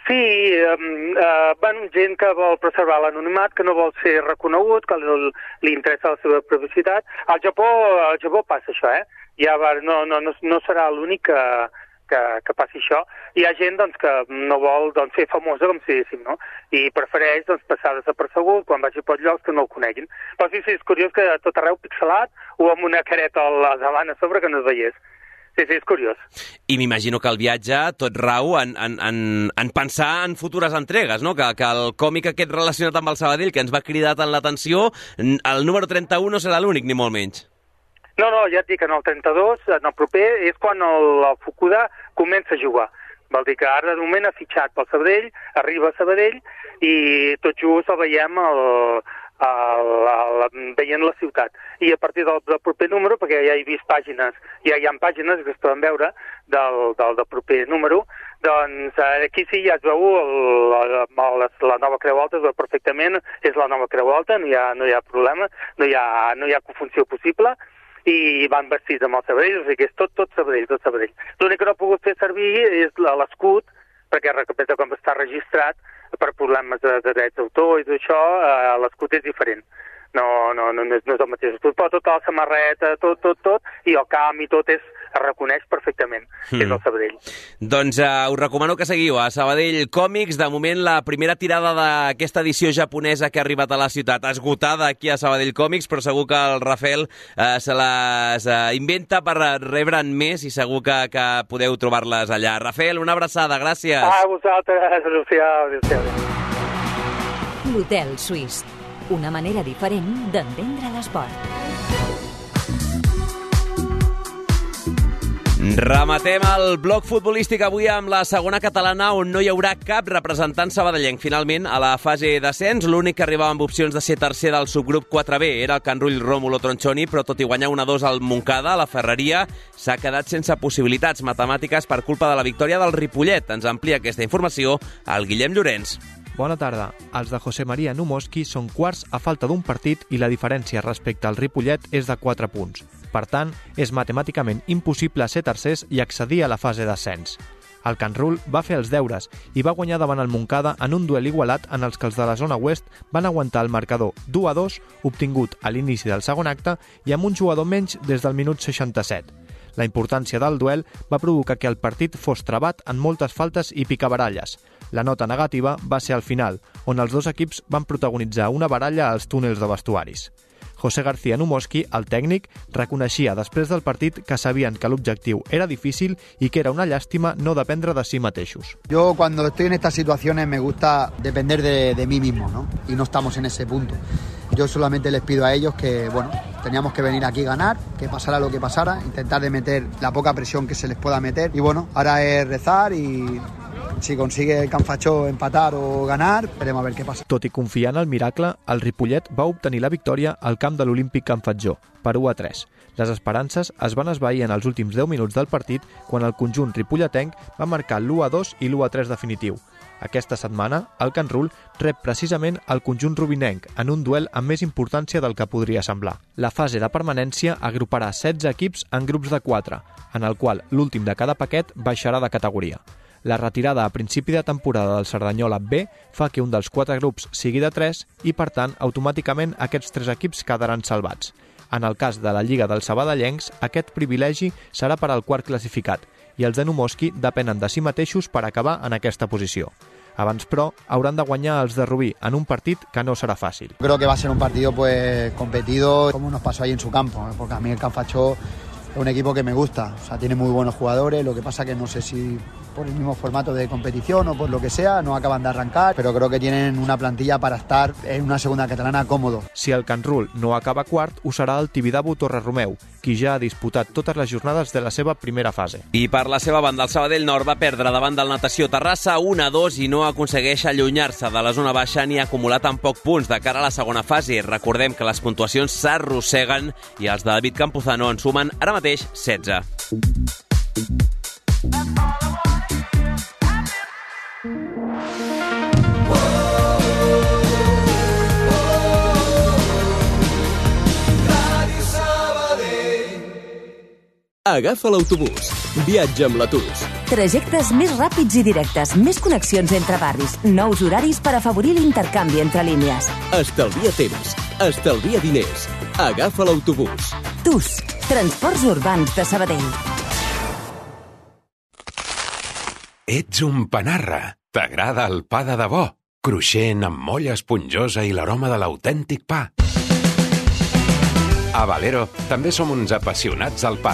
Sí, um, uh, bueno, gent que vol preservar l'anonimat, que no vol ser reconegut, que li, li interessa la seva privacitat. Al Japó, al Japó passa això, eh? Ja no, no, no, no serà l'únic que, que, que passi això. Hi ha gent doncs, que no vol doncs, ser famosa, com si diguéssim, no? i prefereix doncs, passar desapercebut quan vagi per llocs que no el coneguin. Però sí, sí, és curiós que tot arreu pixelat o amb una careta a la davant a sobre que no es veiés. Sí, sí, és curiós. I m'imagino que el viatge tot rau en, en, en, en pensar en futures entregues, no? Que, que el còmic aquest relacionat amb el Sabadell, que ens va cridar tant l'atenció, el número 31 no serà l'únic, ni molt menys. No, no, ja et dic, en el 32, en el proper, és quan el, el Fukuda comença a jugar. Vol dir que ara de moment ha fitxat pel Sabadell, arriba a Sabadell i tot just el veiem el, la, la, veient la ciutat. I a partir del, del proper número, perquè ja he vist pàgines, ja hi ha pàgines que es poden veure del, del, del proper número, doncs eh, aquí sí ja es veu el, la, la, nova Creu Alta, es veu perfectament, és la nova Creu Alta, no hi ha, no hi ha problema, no hi ha, no hi ha confunció possible, i van vestits amb el Sabadell, o sigui que és tot, tot Sabadell, tot Sabadell. L'únic que no ha pogut fer servir és l'escut, perquè recapita com està registrat, per problemes de, de drets d'autor i d'això, eh, l'escut és diferent. No, no, no, no, és, no és el mateix escut, però tota la samarreta, tot, tot, tot, i el camp i tot és, es reconeix perfectament, mm. és el Sabadell. Doncs uh, us recomano que seguiu a Sabadell Còmics. De moment, la primera tirada d'aquesta edició japonesa que ha arribat a la ciutat, esgotada aquí a Sabadell Còmics, però segur que el Rafael uh, se les uh, inventa per rebre'n més i segur que, que podeu trobar-les allà. Rafael, una abraçada, gràcies. A vosaltres, adéu-siau. Adéu L'Hotel Suís, una manera diferent d'entendre l'esport. Rematem el bloc futbolístic avui amb la segona catalana on no hi haurà cap representant sabadellenc. Finalment, a la fase d'ascens, l'únic que arribava amb opcions de ser tercer del subgrup 4B era el Can Rull Rómulo Tronchoni, però tot i guanyar 1-2 al Moncada, la Ferreria s'ha quedat sense possibilitats matemàtiques per culpa de la victòria del Ripollet. Ens amplia aquesta informació el Guillem Llorenç. Bona tarda. Els de José María Numoski són quarts a falta d'un partit i la diferència respecte al Ripollet és de 4 punts. Per tant, és matemàticament impossible ser tercers i accedir a la fase d'ascens. El Can Rull va fer els deures i va guanyar davant el Moncada en un duel igualat en els que els de la zona oest van aguantar el marcador 2 a 2 obtingut a l'inici del segon acte i amb un jugador menys des del minut 67. La importància del duel va provocar que el partit fos trebat en moltes faltes i picabaralles. La nota negativa va ser al final, on els dos equips van protagonitzar una baralla als túnels de vestuaris. José García Numoski, el tècnic, reconeixia després del partit que sabien que l'objectiu era difícil y que era una llàstima no dependre de sí mateixos. Yo cuando estoy en estas situaciones me gusta depender de, de mí mismo, ¿no? Y no estamos en ese punto. Yo solamente les pido a ellos que, bueno, teníamos que venir aquí a ganar, que pasara lo que pasara, intentar de meter la poca presión que se les pueda meter. Y bueno, ahora es rezar y si consigue el Can Fachó empatar o ganar, veremos a ver què passa. Tot i confiar en el miracle, el Ripollet va obtenir la victòria al camp de l'Olímpic Can Fatjó, per 1 a 3. Les esperances es van esvair en els últims 10 minuts del partit quan el conjunt ripolletenc va marcar l'1 a 2 i l'1 a 3 definitiu. Aquesta setmana, el Can Rull rep precisament el conjunt rubinenc en un duel amb més importància del que podria semblar. La fase de permanència agruparà 16 equips en grups de 4, en el qual l'últim de cada paquet baixarà de categoria. La retirada a principi de temporada del Cerdanyola B fa que un dels quatre grups sigui de 3 i, per tant, automàticament aquests tres equips quedaran salvats. En el cas de la Lliga dels Sabadellencs, aquest privilegi serà per al quart classificat i els de Numoski depenen de si mateixos per acabar en aquesta posició. Abans, però, hauran de guanyar els de Rubí en un partit que no serà fàcil. Creo que va ser un partido pues competido, como nos pasó ahí en su campo, porque a mí el Canfachó es un equipo que me gusta, o sea, tiene muy buenos jugadores, lo que pasa que no sé si por el mismo formato de competición o por lo que sea, no acaban de arrancar, pero creo que tienen una plantilla para estar en una segunda catalana cómodo. Si el Can Rul no acaba quart, ho serà el Tibidabo Torreromeu, qui ja ha disputat totes les jornades de la seva primera fase. I per la seva banda, el Sabadell Nord va perdre davant del Natació Terrassa 1-2 i no aconsegueix allunyar-se de la zona baixa ni acumular tampoc punts de cara a la segona fase. Recordem que les puntuacions s'arrosseguen i els de David Campuzano en sumen ara mateix 16. Agafa l'autobús. Viatja amb l'Atus. Trajectes més ràpids i directes, més connexions entre barris, nous horaris per afavorir l'intercanvi entre línies. Estalvia temps. Estalvia diners. Agafa l'autobús. TUS, Transports Urbans de Sabadell. Ets un panarra. T'agrada el pa de debò? Cruixent, amb molla esponjosa i l'aroma de l'autèntic pa. A Valero també som uns apassionats del pa.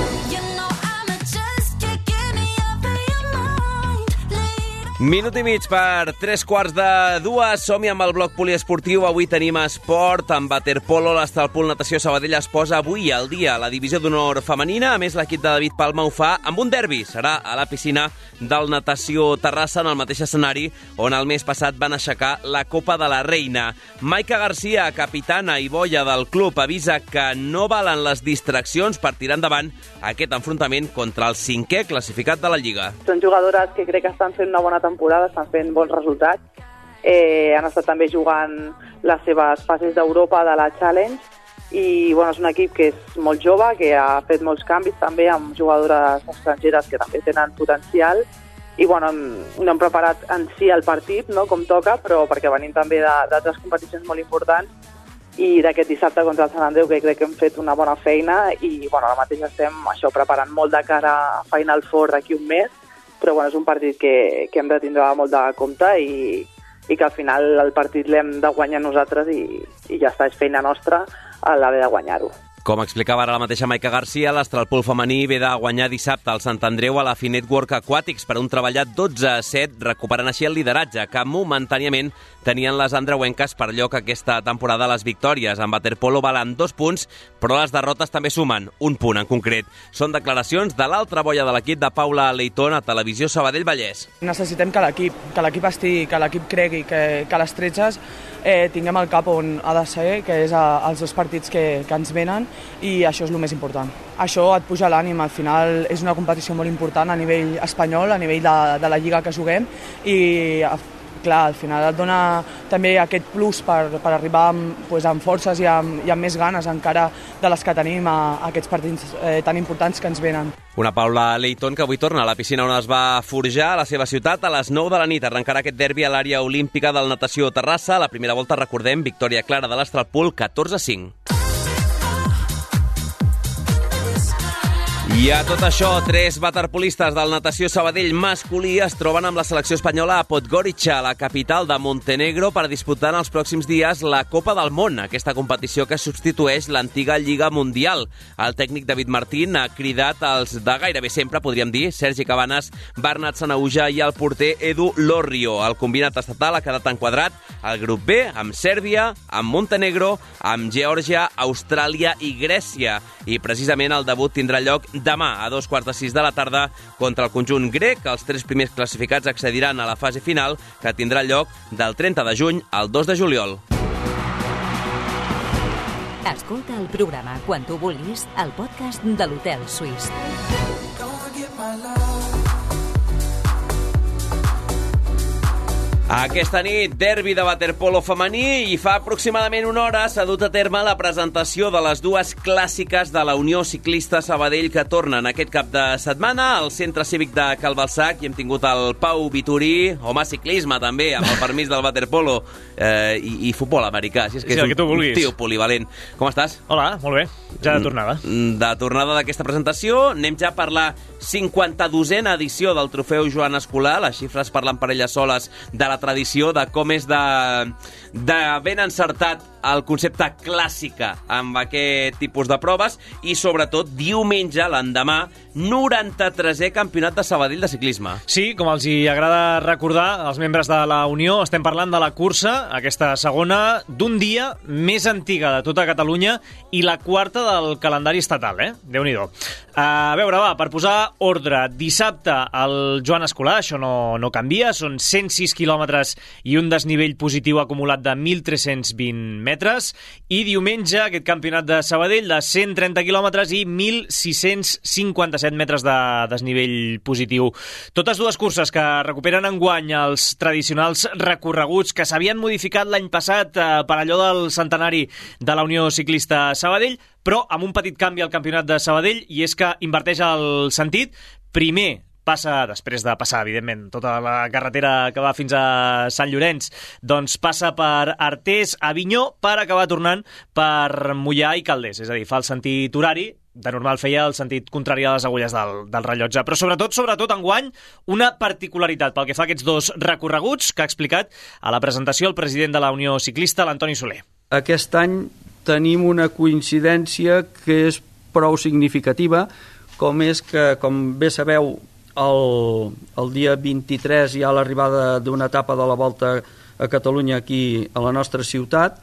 Minut i mig per tres quarts de dues. Som-hi amb el bloc poliesportiu. Avui tenim esport amb waterpolo. L'Estalpol Natació Sabadell es posa avui al dia la divisió d'honor femenina. A més, l'equip de David Palma ho fa amb un derbi. Serà a la piscina del Natació Terrassa, en el mateix escenari on el mes passat van aixecar la Copa de la Reina. Maica Garcia, capitana i boia del club, avisa que no valen les distraccions per tirar endavant aquest enfrontament contra el cinquè classificat de la Lliga. Són jugadores que crec que estan fent una bona temporada, estan fent bons resultats. Eh, han estat també jugant les seves fases d'Europa de la Challenge i bueno, és un equip que és molt jove, que ha fet molts canvis també amb jugadores estrangeres que també tenen potencial i bueno, no hem preparat en si el partit no, com toca, però perquè venim també d'altres competicions molt importants i d'aquest dissabte contra el Sant Andreu que crec que hem fet una bona feina i bueno, ara mateix estem això preparant molt de cara a Final Four d'aquí un mes però bueno, és un partit que, que hem de tindre molt de compte i, i que al final el partit l'hem de guanyar nosaltres i, i ja està, és feina nostra l'haver de guanyar-ho. Com explicava ara la mateixa Maica Garcia, l'Astralpool femení ve de guanyar dissabte al Sant Andreu a la Finet Work Aquàtics per un treballat 12 a 7, recuperant així el lideratge que momentàniament tenien les andreuenques per lloc aquesta temporada les victòries. En waterpolo valen dos punts, però les derrotes també sumen un punt en concret. Són declaracions de l'altra boia de l'equip de Paula Leitón a Televisió Sabadell Vallès. Necessitem que l'equip que l'equip estigui, que l'equip cregui, que, que les 13 eh, tinguem el cap on ha de ser, que és a, als dos partits que, que ens venen i això és el més important. Això et puja l'ànim, al final és una competició molt important a nivell espanyol, a nivell de, de la lliga que juguem i clar, al final et dona també aquest plus per, per arribar amb, pues, amb forces i amb, i amb més ganes encara de les que tenim a, a aquests partits eh, tan importants que ens venen. Una Paula Leighton que avui torna a la piscina on es va forjar a la seva ciutat a les 9 de la nit. Arrencarà aquest derbi a l'àrea olímpica del Natació Terrassa. La primera volta, recordem, victòria clara de l'Astralpool, 14-5. I a tot això, tres waterpolistes del natació Sabadell masculí es troben amb la selecció espanyola a Podgorica, la capital de Montenegro, per disputar en els pròxims dies la Copa del Món, aquesta competició que substitueix l'antiga Lliga Mundial. El tècnic David Martín ha cridat els de gairebé sempre, podríem dir, Sergi Cabanes, Bernat Sanauja i el porter Edu Lorrio. El combinat estatal ha quedat enquadrat al grup B amb Sèrbia, amb Montenegro, amb Geòrgia, Austràlia i Grècia. I precisament el debut tindrà lloc demà a dos quarts de sis de la tarda contra el conjunt grec. Els tres primers classificats accediran a la fase final que tindrà lloc del 30 de juny al 2 de juliol. Escolta el programa quan tu vulguis al podcast de l'Hotel Suís. Aquesta nit, derbi de waterpolo femení i fa aproximadament una hora s'ha dut a terme la presentació de les dues clàssiques de la Unió Ciclista Sabadell que tornen aquest cap de setmana al Centre Cívic de Calbalsac i hem tingut el Pau Vitorí, home ciclisme també, amb el permís del waterpolo eh, i, i futbol americà. Si és que Sí, és el que un, un tio polivalent. Com estàs? Hola, molt bé. Ja de tornada. Mm, De tornada d'aquesta presentació, anem ja per la 52a edició del trofeu Joan Escolar. Les xifres parlen per elles soles de la tradició, de com és de, de ben encertat el concepte clàssica amb aquest tipus de proves i, sobretot, diumenge, l'endemà, 93è Campionat de Sabadell de ciclisme. Sí, com els hi agrada recordar als membres de la Unió, estem parlant de la cursa, aquesta segona d'un dia més antiga de tota Catalunya i la quarta del calendari estatal, eh? Déu-n'hi-do. A veure, va, per posar ordre, dissabte el Joan Escolar, això no, no canvia, són 106 quilòmetres i un desnivell positiu acumulat de 1.320 metres, i diumenge aquest campionat de Sabadell de 130 quilòmetres i 1.657 metres de desnivell positiu. Totes dues curses que recuperen enguany els tradicionals recorreguts que s'havien modificat l'any passat eh, per allò del centenari de la Unió Ciclista Sabadell, però amb un petit canvi al campionat de Sabadell, i és que inverteix el sentit. Primer, passa, després de passar, evidentment, tota la carretera que va fins a Sant Llorenç, doncs passa per Artés, Avinyó, per acabar tornant per Mollà i Calders. És a dir, fa el sentit horari, de normal feia el sentit contrari a les agulles del, del rellotge. Però sobretot, sobretot enguany, una particularitat pel que fa a aquests dos recorreguts que ha explicat a la presentació el president de la Unió Ciclista, l'Antoni Soler. Aquest any tenim una coincidència que és prou significativa, com és que, com bé sabeu, el, el dia 23 hi ha l'arribada d'una etapa de la Volta a Catalunya aquí a la nostra ciutat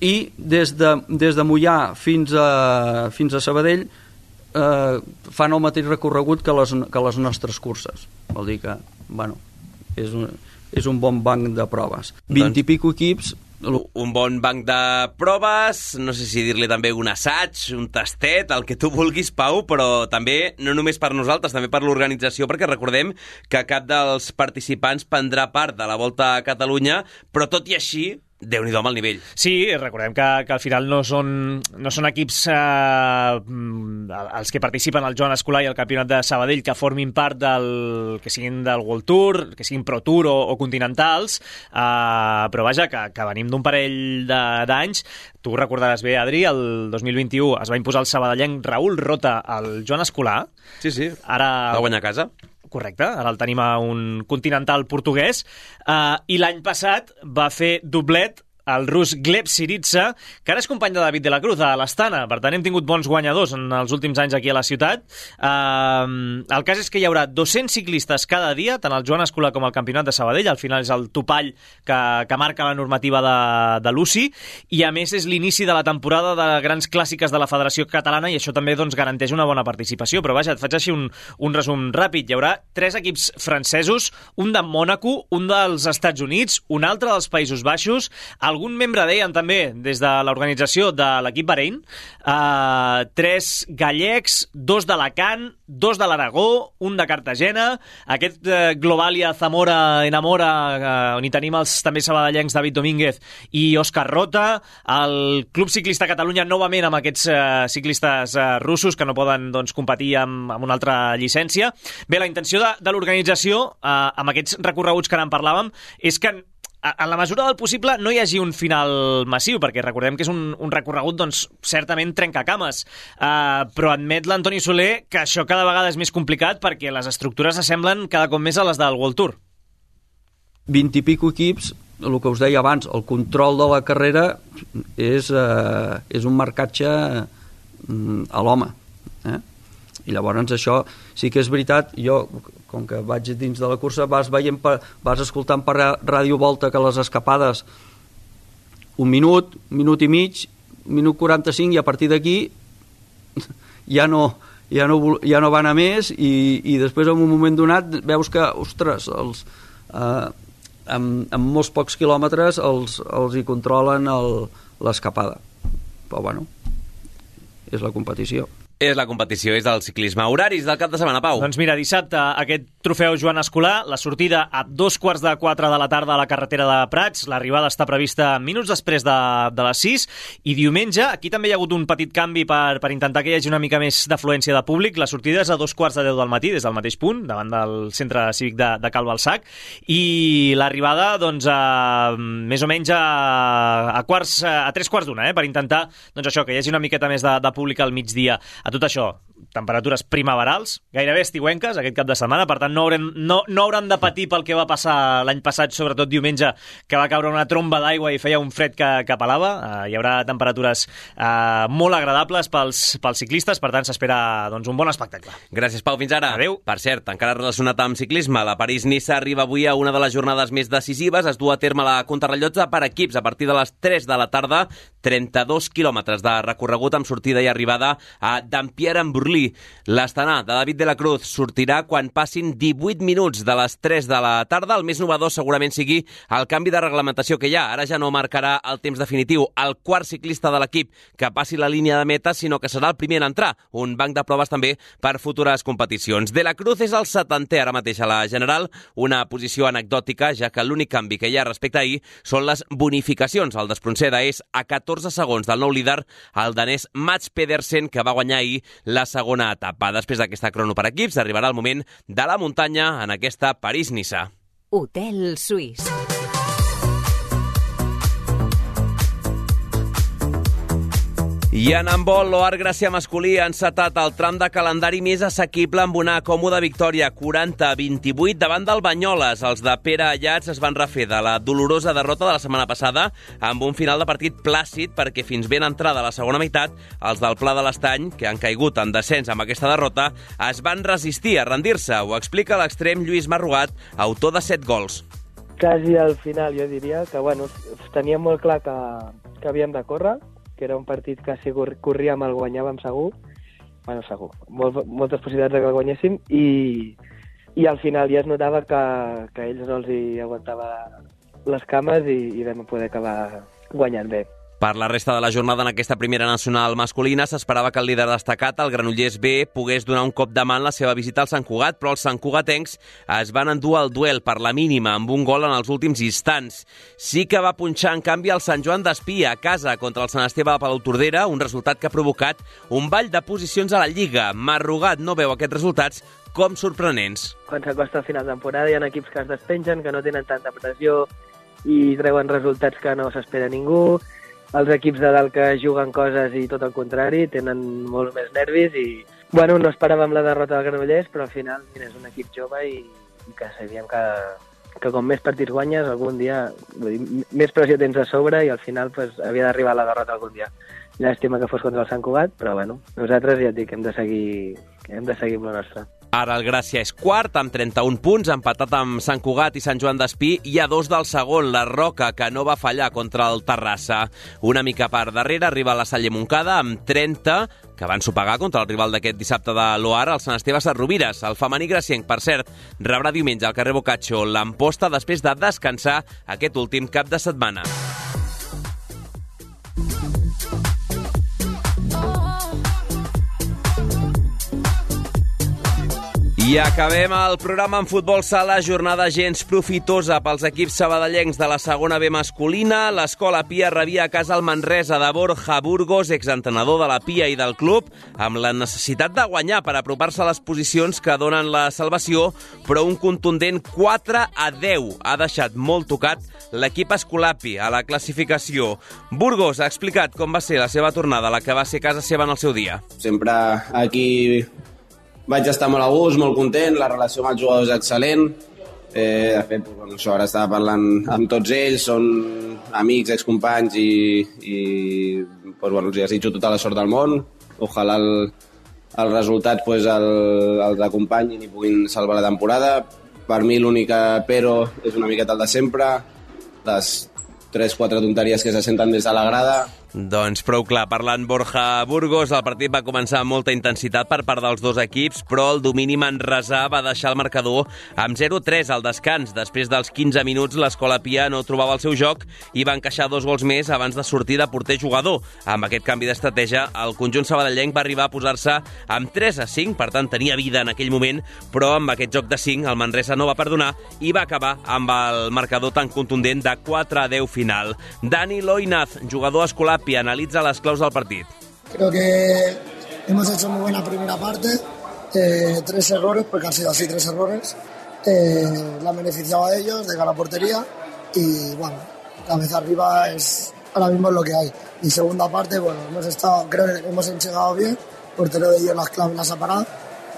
i des de, des de Mollà fins a, fins a Sabadell eh, fan el mateix recorregut que les, que les nostres curses. Vol dir que, bueno, és un, és un bon banc de proves. 20 i pico equips un bon banc de proves, no sé si dir-li també un assaig, un tastet, el que tu vulguis, Pau, però també, no només per nosaltres, també per l'organització, perquè recordem que cap dels participants prendrà part de la Volta a Catalunya, però tot i així, déu nhi el nivell. Sí, recordem que, que al final no són, no són equips eh, els que participen al Joan Escolar i al Campionat de Sabadell que formin part del que siguin del World Tour, que siguin Pro Tour o, o continentals, eh, però vaja, que, que venim d'un parell d'anys. Tu recordaràs bé, Adri, el 2021 es va imposar el sabadellenc Raül Rota al Joan Escolar. Sí, sí. Ara... Va guanyar a casa. Correcte, ara el tenim a un continental portuguès. Uh, I l'any passat va fer doblet el rus Gleb Siritsa, que ara és company de David de la Cruz a l'Astana. Per tant, hem tingut bons guanyadors en els últims anys aquí a la ciutat. Uh, el cas és que hi haurà 200 ciclistes cada dia, tant el Joan Escolar com el Campionat de Sabadell. Al final és el topall que, que marca la normativa de, de l'UCI. I, a més, és l'inici de la temporada de grans clàssiques de la Federació Catalana i això també doncs, garanteix una bona participació. Però vaja, et faig així un, un resum ràpid. Hi haurà tres equips francesos, un de Mònaco, un dels Estats Units, un altre dels Països Baixos, algun membre deien també des de l'organització de l'equip Bahrein, uh, tres gallecs, dos d'Alacant, dos de l'Aragó, un de Cartagena, aquest uh, Globalia Zamora Enamora, uh, on hi tenim els també sabadellencs David Domínguez i Òscar Rota, el Club Ciclista Catalunya novament amb aquests uh, ciclistes uh, russos que no poden doncs, competir amb, amb una altra llicència. Bé, la intenció de, de l'organització, uh, amb aquests recorreguts que ara en parlàvem, és que en la mesura del possible no hi hagi un final massiu, perquè recordem que és un, un recorregut doncs, certament trencacames. Uh, però admet l'Antoni Soler que això cada vegada és més complicat perquè les estructures s'assemblen cada cop més a les del World Tour. 20 i pico equips, el que us deia abans, el control de la carrera és, eh, és un marcatge mm, a l'home. Eh? I llavors això sí que és veritat, jo, com que vaig dins de la cursa, vas veient, vas escoltant per Ràdio Volta que les escapades un minut, un minut i mig, un minut 45 i a partir d'aquí (laughs) ja no, ja no, ja no van a més i, i després en un moment donat veus que, ostres, els, eh, amb, amb molts pocs quilòmetres els, els hi controlen el- l'escapada. Però bueno és la competició És la competició, és el ciclisme. Horaris del cap de setmana, Pau. Doncs mira, dissabte aquest trofeu Joan Escolar, la sortida a dos quarts de quatre de la tarda a la carretera de Prats, l'arribada està prevista minuts després de, de les 6, i diumenge, aquí també hi ha hagut un petit canvi per, per intentar que hi hagi una mica més d'afluència de públic, la sortida és a dos quarts de deu del matí, des del mateix punt, davant del centre cívic de, de Cal Balsac, i l'arribada, doncs, a, més o menys a, a, quarts, a tres quarts d'una, eh, per intentar, doncs això, que hi hagi una miqueta més de, de públic al migdia. A tot això, temperatures primaverals, gairebé estiuenques aquest cap de setmana, per tant no haurem, no, no hauran de patir pel que va passar l'any passat, sobretot diumenge, que va caure una tromba d'aigua i feia un fred que, que pelava. Uh, hi haurà temperatures uh, molt agradables pels, pels ciclistes, per tant s'espera doncs, un bon espectacle. Gràcies, Pau. Fins ara. Adéu. Per cert, encara relacionat amb ciclisme, la París-Niça arriba avui a una de les jornades més decisives. Es du a terme la contrarrellotge per equips a partir de les 3 de la tarda. 32 quilòmetres de recorregut amb sortida i arribada a Dampierre en Burlí. L'Estanà de David de la Cruz sortirà quan passin 18 minuts de les 3 de la tarda. El més novedor segurament sigui el canvi de reglamentació que hi ha. Ara ja no marcarà el temps definitiu el quart ciclista de l'equip que passi la línia de meta, sinó que serà el primer en entrar. Un banc de proves també per futures competicions. De la Cruz és el 70è ara mateix a la General, una posició anecdòtica, ja que l'únic canvi que hi ha respecte a ahir són les bonificacions. El d'Espronceda és a 14 segons del nou líder, el danès Mats Pedersen, que va guanyar ahir la segona etapa. Després d'aquesta crono per equips, arribarà el moment de la muntanya en aquesta París-Nissa. Hotel Suís. I en handbol, l'Oar Gràcia masculí ha encetat el tram de calendari més assequible amb una còmoda victòria 40-28 davant del Banyoles. Els de Pere Allats es van refer de la dolorosa derrota de la setmana passada amb un final de partit plàcid perquè fins ben entrada la segona meitat els del Pla de l'Estany, que han caigut en descens amb aquesta derrota, es van resistir a rendir-se. Ho explica l'extrem Lluís Marrugat, autor de 7 gols. Quasi al final jo diria que bueno, teníem molt clar que, que havíem de córrer, que era un partit que si corríem el guanyàvem segur, bueno, segur, molt, moltes possibilitats de que el guanyéssim, i, i al final ja es notava que, que ells no els hi aguantava les cames i, i vam poder acabar guanyant bé. Per la resta de la jornada en aquesta primera nacional masculina s'esperava que el líder destacat, el Granollers B, pogués donar un cop de mà en la seva visita al Sant Cugat, però els Sant Cugatencs es van endur el duel per la mínima amb un gol en els últims instants. Sí que va punxar, en canvi, el Sant Joan d'Espí a casa contra el Sant Esteve de Palautordera, un resultat que ha provocat un ball de posicions a la Lliga. Marrugat no veu aquests resultats com sorprenents. Quan s'acosta al final de temporada hi ha equips que es despengen, que no tenen tanta pressió i treuen resultats que no s'espera ningú els equips de dalt que juguen coses i tot el contrari, tenen molt més nervis i, bueno, no esperàvem la derrota del Granollers, però al final mira, és un equip jove i, i que sabíem que, que com més partits guanyes, algun dia vull dir, més pressió tens a sobre i al final pues, havia d'arribar la derrota algun dia. Llàstima que fos contra el Sant Cugat, però bueno, nosaltres ja et dic, hem de seguir, hem de seguir amb la nostra. Ara el Gràcia és quart, amb 31 punts, empatat amb Sant Cugat i Sant Joan d'Espí, i a dos del segon, la Roca, que no va fallar contra el Terrassa. Una mica per darrere arriba la Salle Moncada, amb 30, que van sopegar contra el rival d'aquest dissabte de l'Oar, el Sant Esteve Sarrovires. El femení gracienc, per cert, rebrà diumenge al carrer Bocaccio l'emposta després de descansar aquest últim cap de setmana. I acabem el programa en futbol sala, jornada gens profitosa pels equips sabadellencs de la segona B masculina. L'escola Pia rebia a casa el Manresa de Borja Burgos, exentrenador de la Pia i del club, amb la necessitat de guanyar per apropar-se a les posicions que donen la salvació, però un contundent 4 a 10 ha deixat molt tocat l'equip Escolapi a la classificació. Burgos ha explicat com va ser la seva tornada, la que va ser casa seva en el seu dia. Sempre aquí vaig estar molt a gust, molt content, la relació amb els jugadors és excel·lent. Eh, de fet, bueno, això ara estava parlant amb tots ells, són amics, excompanys i, i pues, bueno, els desitjo tota la sort del món. Ojalà el, el resultat pues, el, els acompanyin i puguin salvar la temporada. Per mi l'única però és una miqueta el de sempre, les 3-4 tonteries que se senten des de la grada, Doncs prou clar, parlant Borja Burgos, el partit va començar amb molta intensitat per part dels dos equips, però el domini manresà va deixar el marcador amb 0-3 al descans. Després dels 15 minuts, l'Escola Pia no trobava el seu joc i va encaixar dos gols més abans de sortir de porter jugador. Amb aquest canvi d'estratègia, el conjunt sabadellenc va arribar a posar-se amb 3 a 5, per tant tenia vida en aquell moment, però amb aquest joc de 5 el Manresa no va perdonar i va acabar amb el marcador tan contundent de 4 a 10 final. Dani Loinaz, jugador escolar Capi analitza las claus del partido. Creo que hemos hecho muy buena primera parte, eh, tres errores, porque han sido así tres errores. Eh, la han beneficiado a ellos de la portería y bueno, cabeza arriba es ahora mismo lo que hay. Y segunda parte, bueno, hemos estado, creo que hemos llegado bien, portero de ellos las claves las ha parado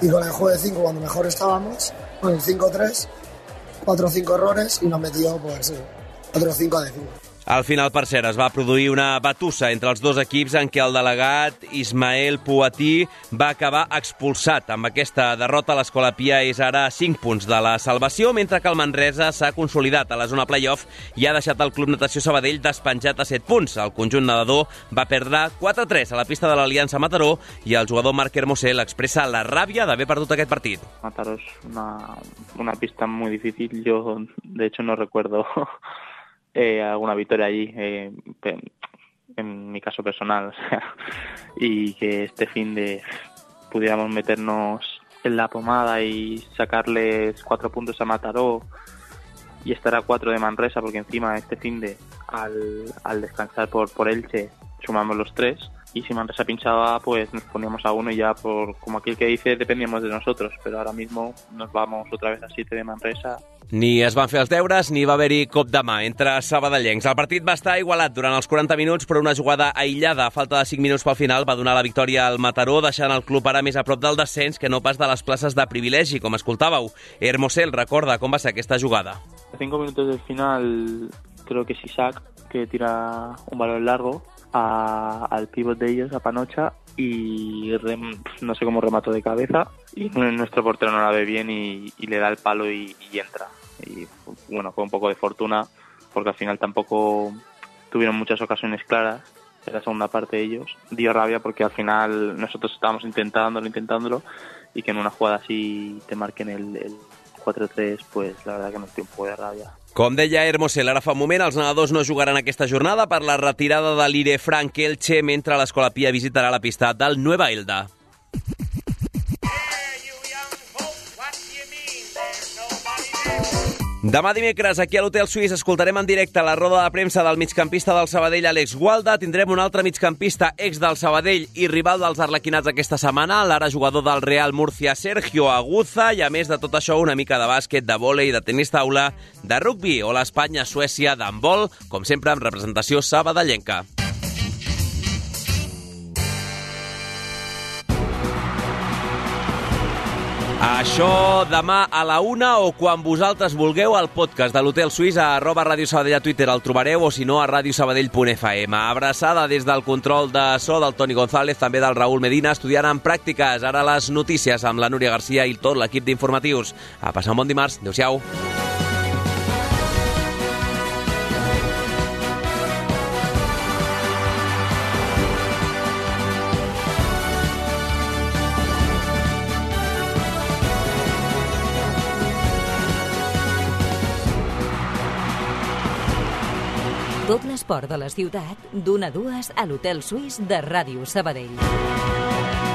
y con el juego de 5 cuando mejor estábamos, con el 5-3, 4 o 5 errores y nos metió pues 4 o 5 de 5. Al final, per cert, es va produir una batussa entre els dos equips en què el delegat Ismael Puatí va acabar expulsat. Amb aquesta derrota, l'Escola Pia és ara a 5 punts de la salvació, mentre que el Manresa s'ha consolidat a la zona playoff i ha deixat el Club Natació Sabadell despenjat a 7 punts. El conjunt nedador va perdre 4-3 a la pista de l'Aliança Mataró i el jugador Marc Hermosel expressa la ràbia d'haver perdut aquest partit. Mataró és una, una pista muy difícil. Yo, de hecho, no recuerdo eh, alguna victoria allí, eh, en mi caso personal, (laughs) o sea, y que este fin de pudiéramos meternos en la pomada y sacarles cuatro puntos a Mataró y estar a cuatro de Manresa, porque encima este fin de al, al descansar por, por Elche sumamos los tres y si Manresa pinchaba pues nos poníamos a uno y ya por como aquel que dice dependíamos de nosotros pero ahora mismo nos vamos otra vez a 7 de Manresa Ni es van fer els deures ni va haver-hi cop de mà entre sabadellencs. El partit va estar igualat durant els 40 minuts, però una jugada aïllada a falta de 5 minuts pel final va donar la victòria al Mataró, deixant el club ara més a prop del descens que no pas de les places de privilegi, com escoltàveu. Hermosel recorda com va ser aquesta jugada. A 5 minutos del final creo que es Isaac que tira un balón largo a, al pívot de ellos, a Panocha, y no sé cómo remató de cabeza. Y nuestro portero no la ve bien y, y le da el palo y, y, entra. Y bueno, fue un poco de fortuna porque al final tampoco tuvieron muchas ocasiones claras en la segunda parte de ellos. Dio rabia porque al final nosotros estábamos intentándolo, intentándolo y que en una jugada así te marquen el, el 4-3, pues la verdad que dio un poco de rabia. Com deia Hermosel, ara fa un moment, els nedadors no jugaran aquesta jornada per la retirada de l'Ire Frank Elche mentre l'Escola Pia visitarà la pista del Nueva Elda. Demà dimecres, aquí a l'Hotel Suís, escoltarem en directe la roda de premsa del migcampista del Sabadell, Àlex Gualda. Tindrem un altre migcampista ex del Sabadell i rival dels arlequinats aquesta setmana, l'ara jugador del Real Murcia, Sergio Aguza, i a més de tot això, una mica de bàsquet, de vòlei, de tenis taula, de rugby o l'Espanya-Suècia d'handbol, com sempre amb representació sabadellenca. Això demà a la una o quan vosaltres vulgueu al podcast de l'Hotel Suís a arroba Ràdio Sabadell a Twitter el trobareu o si no a radiosabadell.fm. Abraçada des del control de so del Toni González, també del Raül Medina, estudiant en pràctiques. Ara les notícies amb la Núria Garcia i tot l'equip d'informatius. A passar un bon dimarts. Adéu-siau. Tot l'esport de la ciutat, d'una a dues a l'Hotel Suís de Ràdio Sabadell.